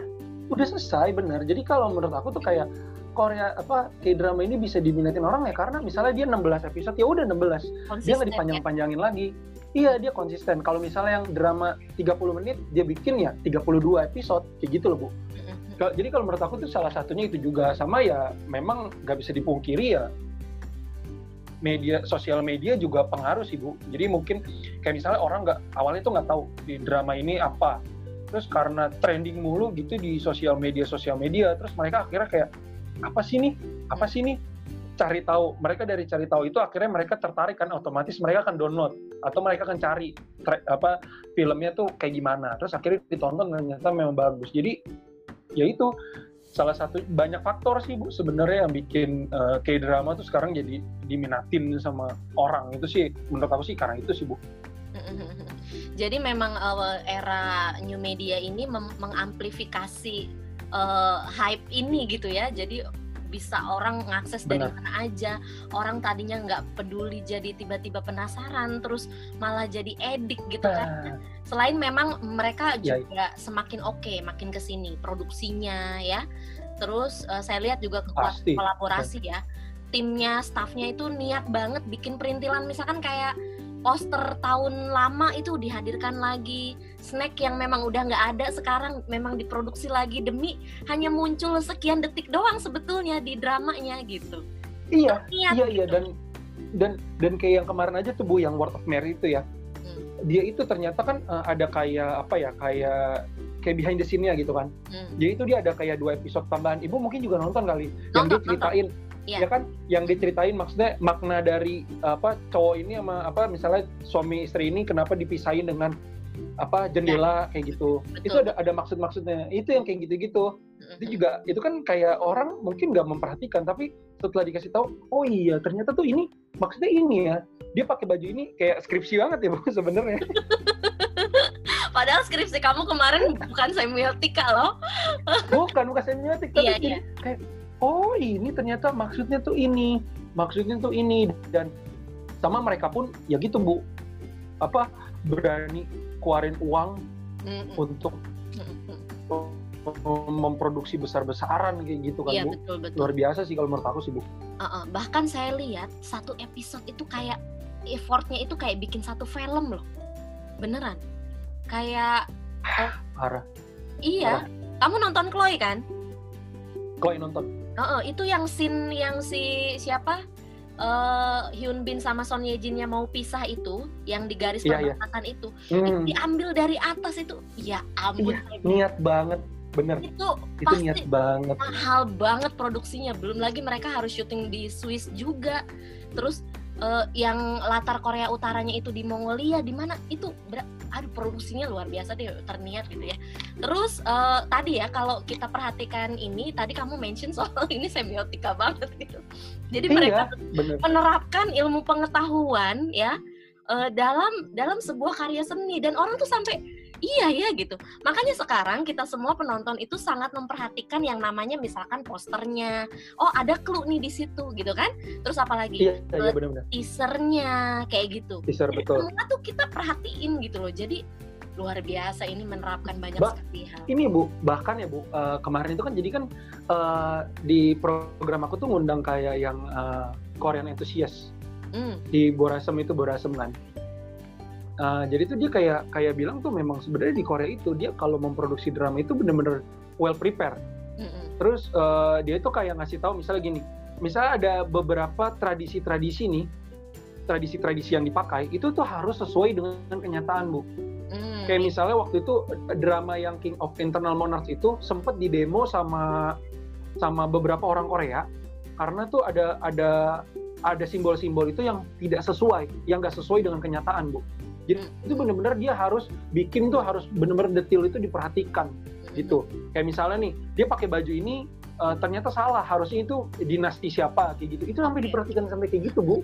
udah selesai bener jadi kalau menurut aku tuh kayak Korea apa kayak drama ini bisa diminatin orang ya karena misalnya dia 16 episode ya udah 16 konsisten, dia nggak ya? dipanjang-panjangin ya? lagi. Iya dia konsisten. Kalau misalnya yang drama 30 menit dia bikin ya 32 episode kayak gitu loh bu. Jadi kalau menurut aku tuh salah satunya itu juga. Sama ya memang nggak bisa dipungkiri ya media sosial media juga pengaruh sih bu. Jadi mungkin kayak misalnya orang nggak awalnya tuh nggak tahu di drama ini apa. Terus karena trending mulu gitu di sosial media sosial media terus mereka akhirnya kayak apa sih nih? Apa sih nih? Cari tahu. Mereka dari cari tahu itu akhirnya mereka tertarik kan otomatis mereka akan download atau mereka akan cari apa filmnya tuh kayak gimana. Terus akhirnya ditonton ternyata memang bagus. Jadi ya itu salah satu banyak faktor sih bu sebenarnya yang bikin uh, eh, k drama tuh sekarang jadi diminatin sama orang itu sih menurut aku sih karena itu sih bu. [laughs] Jadi memang uh, era new media ini mengamplifikasi uh, hype ini gitu ya. Jadi bisa orang ngakses dari mana aja. Orang tadinya nggak peduli jadi tiba-tiba penasaran terus malah jadi edik gitu kan. Selain memang mereka ya, juga ya. semakin oke okay, makin ke sini produksinya ya. Terus uh, saya lihat juga kolaborasi ya. Timnya staffnya itu niat banget bikin perintilan. Misalkan kayak poster tahun lama itu dihadirkan lagi snack yang memang udah nggak ada sekarang memang diproduksi lagi demi hanya muncul sekian detik doang sebetulnya di dramanya gitu iya iya iya gitu. dan dan dan kayak yang kemarin aja tuh bu yang Word of Mary itu ya hmm. dia itu ternyata kan uh, ada kayak apa ya kayak kayak behind the scene-nya gitu kan. Hmm. Jadi itu dia ada kayak dua episode tambahan. Ibu mungkin juga nonton kali. Nonton, yang dia ceritain nonton yeah. ya kan yang diceritain maksudnya makna dari apa cowok ini sama apa misalnya suami istri ini kenapa dipisahin dengan apa jendela ya. kayak gitu Betul. itu ada ada maksud maksudnya itu yang kayak gitu gitu itu juga itu kan kayak orang mungkin nggak memperhatikan tapi setelah dikasih tahu oh iya ternyata tuh ini maksudnya ini ya dia pakai baju ini kayak skripsi banget ya bu [laughs] sebenarnya [laughs] Padahal skripsi kamu kemarin bukan semiotika loh. [laughs] bukan, bukan semiotika. Tapi iya, iya. kayak oh ini ternyata maksudnya tuh ini maksudnya tuh ini dan sama mereka pun ya gitu bu apa berani keluarin uang mm -mm. untuk memproduksi besar-besaran kayak gitu kan iya, bu? betul, betul. luar biasa sih kalau menurut aku sih bu. Uh -uh. bahkan saya lihat satu episode itu kayak effortnya itu kayak bikin satu film loh. Beneran. Kayak parah. Iya. Parah. kamu nonton Chloe kan? Chloe nonton. Uh, uh, itu yang scene yang si siapa uh, Hyun Bin sama Son Ye Jinnya mau pisah itu, yang di garis yeah, iya. perbatasan yeah. itu, hmm. itu diambil dari atas itu, ya ampun. Iya, niat banget, bener. Itu, itu pasti niat banget. Mahal banget produksinya, belum lagi mereka harus syuting di Swiss juga. Terus uh, yang latar Korea Utaranya itu di Mongolia di mana itu aduh produksinya luar biasa deh terniat gitu ya. Terus uh, tadi ya kalau kita perhatikan ini tadi kamu mention soal [laughs] ini semiotika banget gitu. Jadi iya, mereka bener. menerapkan ilmu pengetahuan ya uh, dalam dalam sebuah karya seni. Dan orang tuh sampai iya ya gitu makanya sekarang kita semua penonton itu sangat memperhatikan yang namanya misalkan posternya oh ada clue nih di situ gitu kan terus apalagi iya, iya, iya benar-benar teasernya kayak gitu teaser jadi betul semua tuh kita perhatiin gitu loh jadi luar biasa ini menerapkan banyak ba sekali hal. Ini Bu, bahkan ya Bu, uh, kemarin itu kan jadi kan uh, di program aku tuh ngundang kayak yang uh, Korean enthusiast. Mm. Di Borasem itu Borasem kan. Uh, jadi tuh dia kayak kayak bilang tuh memang sebenarnya di Korea itu dia kalau memproduksi drama itu bener-bener well prepared. Mm-hmm. Terus uh, dia itu kayak ngasih tahu misalnya gini, misalnya ada beberapa tradisi-tradisi nih, tradisi-tradisi yang dipakai itu tuh harus sesuai dengan kenyataan bu. Mm. Kayak misalnya waktu itu drama yang King of Internal Monarchs itu sempat didemo sama sama beberapa orang Korea karena tuh ada ada ada simbol-simbol itu yang tidak sesuai, yang nggak sesuai dengan kenyataan bu. Jadi hmm. itu benar-benar dia harus bikin tuh harus benar-benar detail itu diperhatikan hmm. gitu. Kayak misalnya nih, dia pakai baju ini uh, ternyata salah, harusnya itu dinasti siapa kayak gitu. Itu sampai diperhatikan sampai kayak gitu, Bu.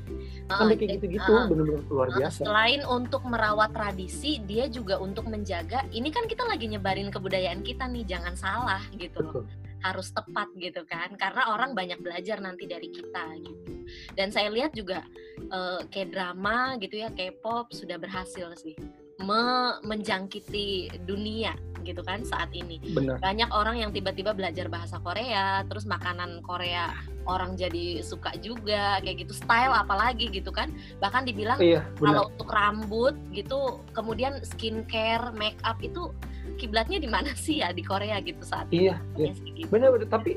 Sampai kayak gitu-gitu uh, benar-benar luar biasa. Selain untuk merawat tradisi, dia juga untuk menjaga ini kan kita lagi nyebarin kebudayaan kita nih, jangan salah gitu loh. Betul harus tepat gitu kan karena orang banyak belajar nanti dari kita gitu. Dan saya lihat juga uh, kayak drama gitu ya K-pop sudah berhasil sih me menjangkiti dunia gitu kan saat ini Bener. banyak orang yang tiba-tiba belajar bahasa Korea terus makanan Korea orang jadi suka juga kayak gitu style apalagi gitu kan bahkan dibilang iya, kalau untuk rambut gitu kemudian skincare make up itu kiblatnya di mana [laughs] sih ya di Korea gitu saat iya, ini. Iya. Gitu. Benar benar tapi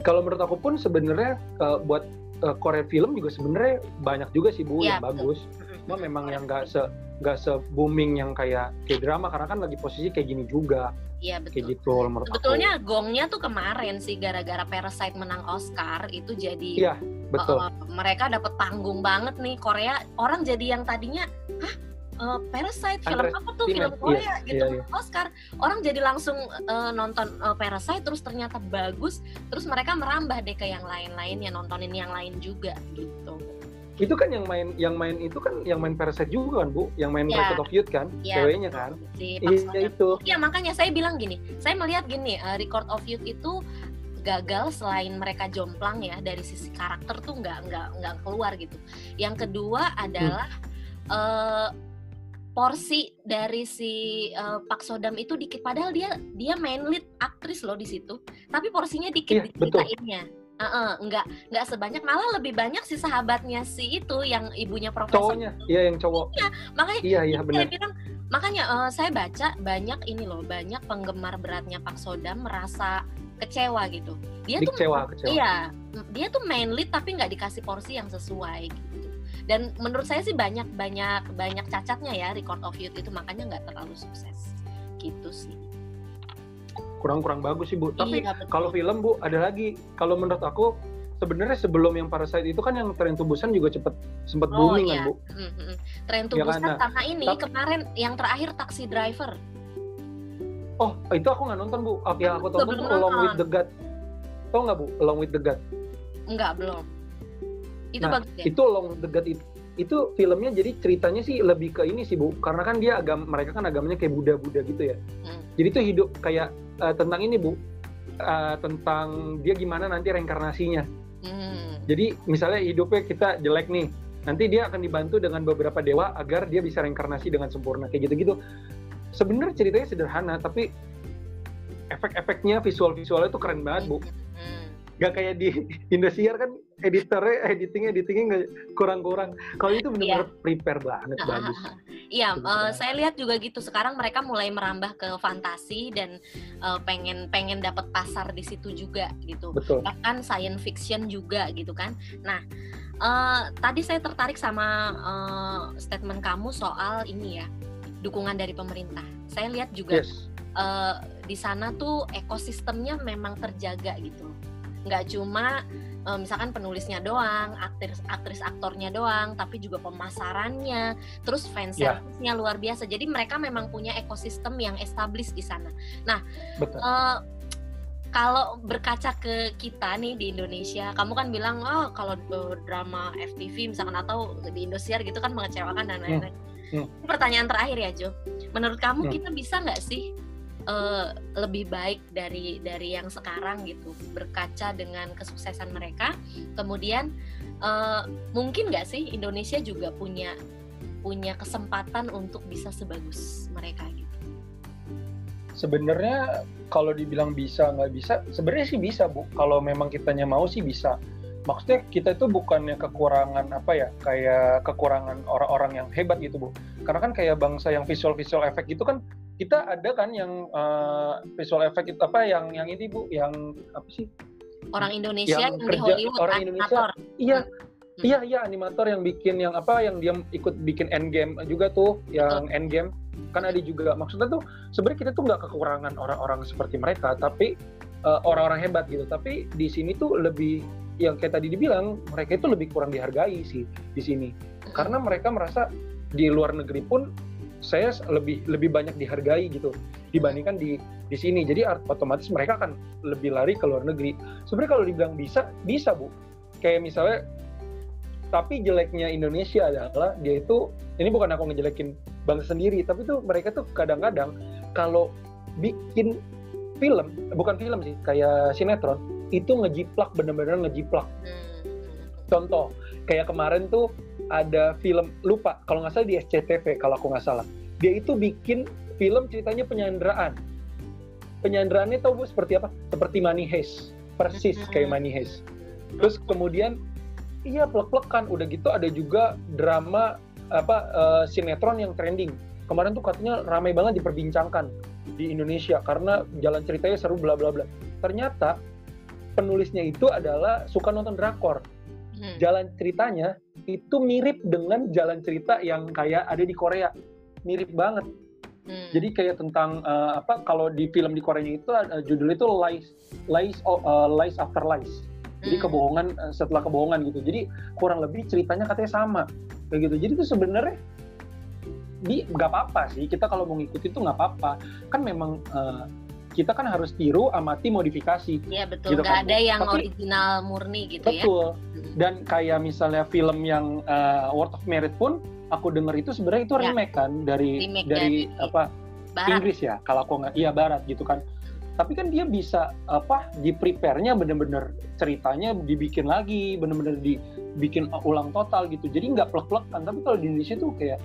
kalau menurut aku pun sebenarnya uh, buat uh, Korea film juga sebenarnya banyak juga sih bu ya, yang betul. bagus. Cuma memang yang nggak se nggak se booming yang kayak kayak drama karena kan lagi posisi kayak gini juga. Iya betul. Kayak gitu menurut Sebetulnya aku. gongnya tuh kemarin sih gara-gara Parasite menang Oscar itu jadi. Iya betul. Uh, mereka dapat panggung banget nih Korea orang jadi yang tadinya hah uh, Parasite film apa tuh film Korea iya, gitu iya, iya. Oscar orang jadi langsung uh, nonton uh, Parasite terus ternyata bagus terus mereka merambah deh ke yang lain-lain ya nontonin yang lain juga gitu itu kan yang main yang main itu kan yang main Parasite juga kan bu? Yang main ya. Record of Youth kan ya, ceweknya kan? Iya itu. Iya makanya saya bilang gini saya melihat gini uh, Record of Youth itu gagal selain mereka jomplang ya dari sisi karakter tuh nggak nggak nggak keluar gitu. Yang kedua adalah hmm. uh, porsi dari si uh, Pak Sodam itu dikit. Padahal dia dia main lead aktris loh di situ tapi porsinya dikit iya, diceritainnya uh -uh, nggak nggak sebanyak malah lebih banyak si sahabatnya si itu yang ibunya profesor. Cowoknya? Iya yang cowok. Iya makanya iya iya benar. bilang makanya uh, saya baca banyak ini loh banyak penggemar beratnya Pak Sodam merasa kecewa gitu. Dia tuh kecewa. iya dia tuh main lead tapi nggak dikasih porsi yang sesuai gitu. Dan menurut saya sih banyak banyak banyak cacatnya ya record of youth itu makanya nggak terlalu sukses. Gitu sih kurang-kurang bagus sih bu. Tapi iya, kalau film bu ada lagi. Kalau menurut aku sebenarnya sebelum yang Parasite itu kan yang tren tubusan juga cepet sempat oh, booming kan, iya. kan bu. Mm-hmm. tren tubusan ya, kan? karena ini tapi, kemarin yang terakhir taksi driver. Oh itu aku nggak nonton bu. Oh, yang aku tonton tuh Along with the God tau nggak bu? Along with the God Enggak, belum. Itu nah, bagus ya? Itu Long the God itu itu filmnya jadi ceritanya sih lebih ke ini sih bu karena kan dia agam mereka kan agamanya kayak Buddha-Buddha gitu ya hmm. jadi tuh hidup kayak uh, tentang ini bu uh, tentang dia gimana nanti reinkarnasinya hmm. jadi misalnya hidupnya kita jelek nih nanti dia akan dibantu dengan beberapa dewa agar dia bisa reinkarnasi dengan sempurna kayak gitu-gitu sebenarnya ceritanya sederhana tapi efek-efeknya visual-visualnya tuh keren banget bu hmm. Gak kayak di [laughs] Indosiar kan editornya editingnya editingnya nggak kurang-kurang kalau itu benar-benar yeah. prepare banget bagus Iya, uh, saya lihat juga gitu. Sekarang mereka mulai merambah ke fantasi dan uh, pengen pengen dapat pasar di situ juga gitu. Betul. Bahkan science fiction juga gitu kan. Nah, uh, tadi saya tertarik sama uh, statement kamu soal ini ya, dukungan dari pemerintah. Saya lihat juga yes. uh, di sana tuh ekosistemnya memang terjaga gitu. Nggak cuma uh, misalkan penulisnya doang, aktris aktris aktornya doang, tapi juga pemasarannya, terus fans yeah. luar biasa. Jadi mereka memang punya ekosistem yang established di sana. Nah, Betul. Uh, kalau berkaca ke kita nih di Indonesia, kamu kan bilang oh kalau drama FTV misalkan atau di Indosiar gitu kan mengecewakan dan hmm. lain-lain. Hmm. Hmm. Pertanyaan terakhir ya Jo, menurut kamu hmm. kita bisa nggak sih uh, lebih baik dari dari yang sekarang gitu berkaca dengan kesuksesan mereka. Kemudian uh, mungkin nggak sih Indonesia juga punya punya kesempatan untuk bisa sebagus mereka gitu? Sebenarnya kalau dibilang bisa nggak bisa sebenarnya sih bisa bu. Kalau memang kitanya mau sih bisa. Maksudnya kita itu bukannya kekurangan apa ya kayak kekurangan orang-orang yang hebat gitu bu. Karena kan kayak bangsa yang visual visual efek gitu kan kita ada kan yang uh, visual effect itu apa yang yang ini bu? Yang apa sih? Orang Indonesia yang, yang kerja, di Hollywood orang Indonesia. Iya. Hmm. iya iya animator yang bikin yang apa yang dia ikut bikin Endgame juga tuh yang Betul. Endgame. Kan ada juga. Maksudnya tuh sebenarnya kita tuh nggak kekurangan orang-orang seperti mereka tapi eh, orang-orang hebat gitu. Tapi di sini tuh lebih yang kayak tadi dibilang mereka itu lebih kurang dihargai sih di sini. Karena mereka merasa di luar negeri pun saya lebih lebih banyak dihargai gitu dibandingkan di di sini. Jadi otomatis mereka akan lebih lari ke luar negeri. Sebenarnya kalau dibilang bisa, bisa bu. Kayak misalnya, tapi jeleknya Indonesia adalah dia itu ini bukan aku ngejelekin bangsa sendiri, tapi tuh mereka tuh kadang-kadang kalau bikin film, bukan film sih, kayak sinetron, itu ngejiplak bener-bener ngejiplak. Hmm. Contoh, kayak kemarin tuh ada film lupa kalau nggak salah di SCTV kalau aku nggak salah. Dia itu bikin film ceritanya penyanderaan. Penyanderaannya tahu bu seperti apa? Seperti Money Heist. Persis kayak Money Heist. Terus kemudian iya plek-plekan. Udah gitu ada juga drama apa uh, sinetron yang trending. Kemarin tuh katanya ramai banget diperbincangkan di Indonesia karena jalan ceritanya seru bla bla bla. Ternyata penulisnya itu adalah suka nonton drakor. Hmm. jalan ceritanya itu mirip dengan jalan cerita yang kayak ada di Korea. Mirip banget. Hmm. jadi kayak tentang uh, apa kalau di film di Korea itu uh, judul itu lies lies uh, lies after lies. Jadi hmm. kebohongan uh, setelah kebohongan gitu. Jadi kurang lebih ceritanya katanya sama kayak gitu. Jadi itu sebenarnya di nggak apa-apa sih. Kita kalau mau ngikutin itu nggak apa-apa. Kan memang uh, kita kan harus tiru amati modifikasi. Iya betul. Gitu Gak kan. ada yang Tapi, original murni gitu betul. ya. Betul. Hmm. Dan kayak misalnya film yang uh, World of Merit pun aku dengar itu sebenarnya itu ya. remake kan dari remake dari, dari apa Barat. Inggris ya. Kalau aku nggak iya Barat gitu kan. Tapi kan dia bisa apa di prepare-nya bener-bener ceritanya dibikin lagi, bener-bener dibikin ulang total gitu. Jadi nggak plek-plek kan. Tapi kalau di Indonesia tuh kayak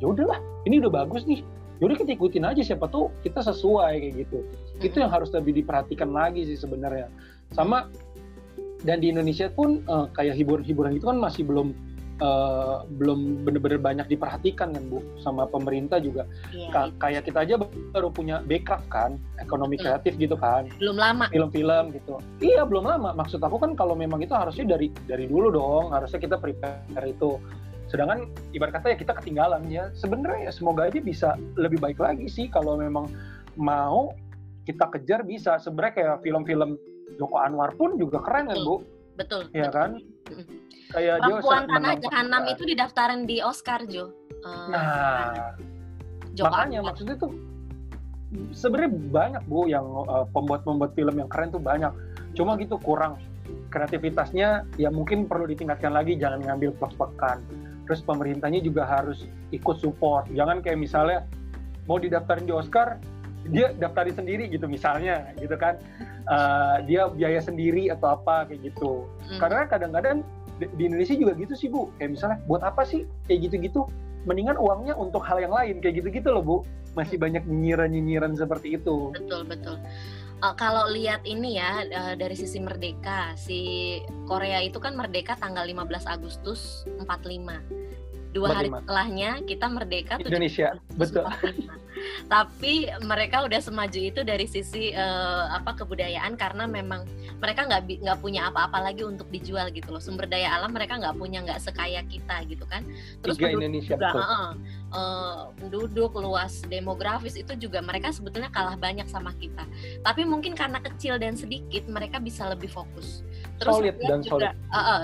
ya udahlah, ini udah bagus nih yaudah kita ikutin aja siapa tuh kita sesuai kayak gitu hmm. itu yang harus lebih diperhatikan lagi sih sebenarnya. Sama dan di Indonesia pun uh, kayak hiburan-hiburan itu kan masih belum uh, belum benar-benar banyak diperhatikan kan bu. Sama pemerintah juga. Yeah, Ka kayak kita aja baru punya backup kan ekonomi hmm. kreatif gitu kan. Belum lama. Film-film gitu. Iya belum lama. Maksud aku kan kalau memang itu harusnya dari dari dulu dong. Harusnya kita prepare itu. Sedangkan ibarat kata ya kita ketinggalan ya. Sebenarnya ya semoga aja bisa lebih baik lagi sih kalau memang mau kita kejar bisa. Sebenarnya kayak film-film Joko Anwar pun juga keren kan bu? Betul. Ya betul. kan? Kayak perempuan tanah jahanam itu didaftarin di Oscar Jo. Uh, nah. Joko makanya Anwar. maksudnya tuh sebenarnya banyak bu yang uh, pembuat-pembuat film yang keren tuh banyak. Cuma gitu kurang kreativitasnya ya mungkin perlu ditingkatkan lagi. Jangan ngambil plek-plekan. Terus pemerintahnya juga harus ikut support. Jangan kayak misalnya mau didaftarin di Oscar dia daftarin sendiri gitu misalnya gitu kan. Uh, dia biaya sendiri atau apa kayak gitu. Hmm. karena kadang-kadang di Indonesia juga gitu sih bu. Kayak misalnya buat apa sih? Kayak gitu-gitu. Mendingan uangnya untuk hal yang lain kayak gitu-gitu loh bu. Masih hmm. banyak nyinyiran-nyinyiran seperti itu. Betul betul. Uh, kalau lihat ini ya uh, dari sisi merdeka si Korea itu kan merdeka tanggal 15 Agustus 45 dua hari setelahnya kita merdeka Indonesia. Betul tapi mereka udah semaju itu dari sisi uh, apa kebudayaan karena memang mereka nggak nggak punya apa-apa lagi untuk dijual gitu loh. Sumber daya alam mereka nggak punya nggak sekaya kita gitu kan. Terus Tiga Indonesia juga, betul. Uh, uh, penduduk luas demografis itu juga mereka sebetulnya kalah banyak sama kita. Tapi mungkin karena kecil dan sedikit mereka bisa lebih fokus. Terus solid dan juga, solid. Uh, uh,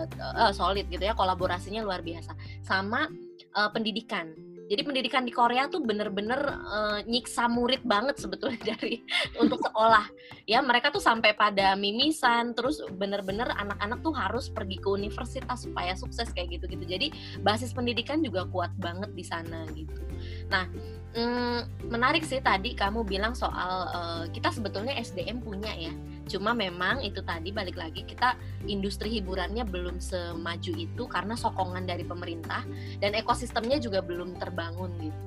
uh, solid gitu ya kolaborasinya luar biasa. Sama uh, pendidikan jadi pendidikan di Korea tuh bener-bener uh, nyiksa murid banget sebetulnya [laughs] dari untuk sekolah. Ya mereka tuh sampai pada mimisan, terus bener-bener anak-anak tuh harus pergi ke universitas supaya sukses kayak gitu-gitu. Jadi basis pendidikan juga kuat banget di sana gitu. Nah hmm, menarik sih tadi kamu bilang soal uh, kita sebetulnya SDM punya ya Cuma memang itu tadi balik lagi kita industri hiburannya belum semaju itu karena sokongan dari pemerintah dan ekosistemnya juga belum terbangun gitu.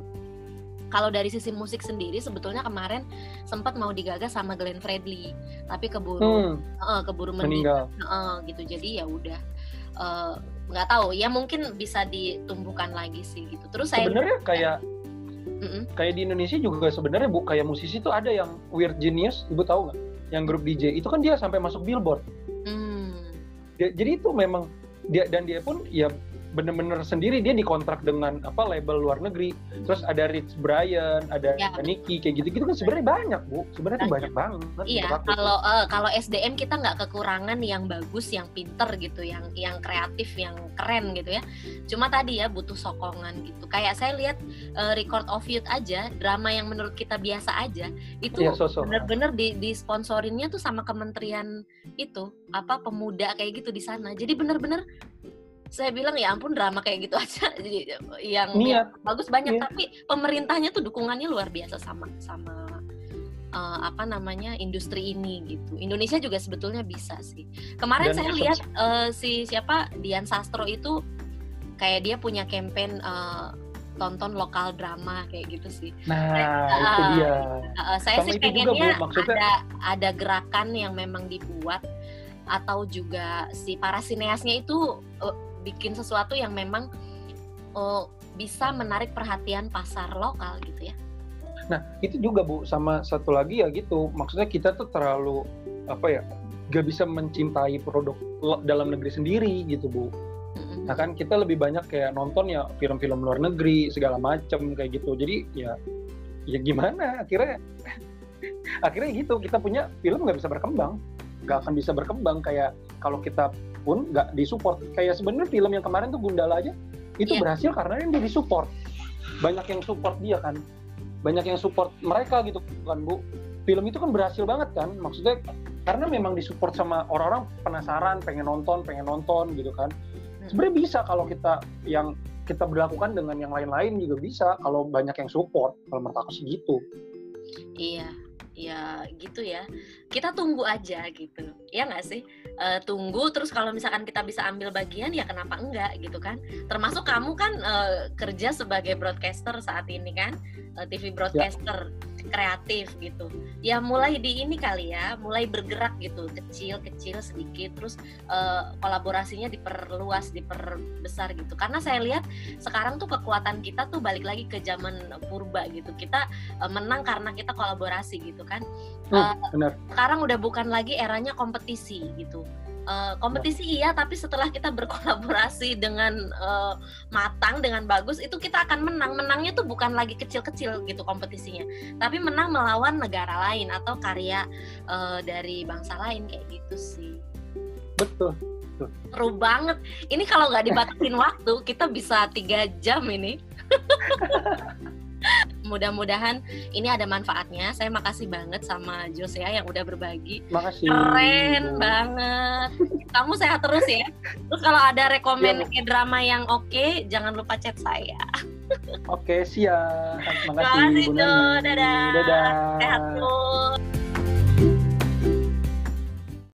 Kalau dari sisi musik sendiri sebetulnya kemarin sempat mau digagas sama Glenn Fredly, tapi keburu hmm. uh, keburu meninggal, uh, gitu. Jadi ya udah uh, nggak tahu ya mungkin bisa ditumbuhkan lagi sih gitu. Terus saya sebenarnya kayak mm -mm. kayak di Indonesia juga sebenarnya bu kayak musisi tuh ada yang weird genius, ibu tahu nggak? Yang grup DJ itu kan dia sampai masuk billboard. Hmm. Dia, jadi itu memang dia dan dia pun ya bener-bener sendiri dia dikontrak dengan apa label luar negeri. Terus ada Rich Brian ada ya. Nicky kayak gitu-gitu kan sebenarnya banyak bu. Sebenarnya tuh banyak banget iya kalau uh, kalau SDM kita nggak kekurangan yang bagus yang pinter gitu yang yang kreatif yang keren gitu ya. Cuma tadi ya butuh sokongan gitu. Kayak saya lihat uh, Record of Youth aja drama yang menurut kita biasa aja itu ya, bener-bener di, di sponsorinnya tuh sama kementerian itu apa pemuda kayak gitu di sana. Jadi bener-bener saya bilang ya ampun drama kayak gitu aja [laughs] yang, yang bagus banyak yeah. tapi pemerintahnya tuh dukungannya luar biasa sama sama uh, apa namanya industri ini gitu Indonesia juga sebetulnya bisa sih kemarin Dan saya lihat uh, si siapa Dian Sastro itu kayak dia punya campaign uh, tonton lokal drama kayak gitu sih. Nah, uh, itu dia. Uh, saya Sama sih pengennya juga, Bu, ada ada gerakan yang memang dibuat atau juga si para sineasnya itu uh, bikin sesuatu yang memang oh, bisa menarik perhatian pasar lokal gitu ya. Nah itu juga bu sama satu lagi ya gitu maksudnya kita tuh terlalu apa ya gak bisa mencintai produk dalam negeri sendiri gitu bu. Nah kan kita lebih banyak kayak nonton ya film-film luar negeri segala macem kayak gitu. Jadi ya ya gimana akhirnya [laughs] akhirnya gitu kita punya film nggak bisa berkembang nggak akan bisa berkembang kayak kalau kita pun nggak disupport. Kayak sebenarnya film yang kemarin tuh Gundala aja itu yeah. berhasil karena yang dia disupport banyak yang support dia kan. Banyak yang support mereka gitu kan bu. Film itu kan berhasil banget kan maksudnya karena memang disupport sama orang-orang penasaran pengen nonton pengen nonton gitu kan. Hmm. sebenarnya bisa kalau kita yang kita berlakukan dengan yang lain-lain juga bisa kalau banyak yang support. Kalau menurut aku sih gitu. Iya ya gitu ya kita tunggu aja gitu. Ya nggak sih? Uh, tunggu terus kalau misalkan kita bisa ambil bagian ya kenapa enggak gitu kan? Termasuk kamu kan uh, kerja sebagai broadcaster saat ini kan? Uh, TV ya. broadcaster ya kreatif gitu. Ya mulai di ini kali ya mulai bergerak gitu. Kecil kecil sedikit terus uh, kolaborasinya diperluas diperbesar gitu. Karena saya lihat sekarang tuh kekuatan kita tuh balik lagi ke zaman purba gitu. Kita uh, menang karena kita kolaborasi gitu kan? Uh, benar. Sekarang udah bukan lagi eranya kompetisi gitu. Uh, kompetisi iya tapi setelah kita berkolaborasi dengan uh, matang dengan bagus itu kita akan menang. Menangnya tuh bukan lagi kecil-kecil gitu kompetisinya tapi menang melawan negara lain atau karya uh, dari bangsa lain kayak gitu sih. Betul. Seru banget. Ini kalau nggak dibatasin waktu kita bisa tiga jam ini [laughs] Mudah-mudahan ini ada manfaatnya. Saya makasih banget sama Josea yang udah berbagi. Makasih. Keren banget. Kamu sehat terus ya. Terus kalau ada rekomend ya. drama yang oke, okay, jangan lupa chat saya. Oke, siap. Makasih, Makasih Jo. Dadah. Dadah. Sehat terus.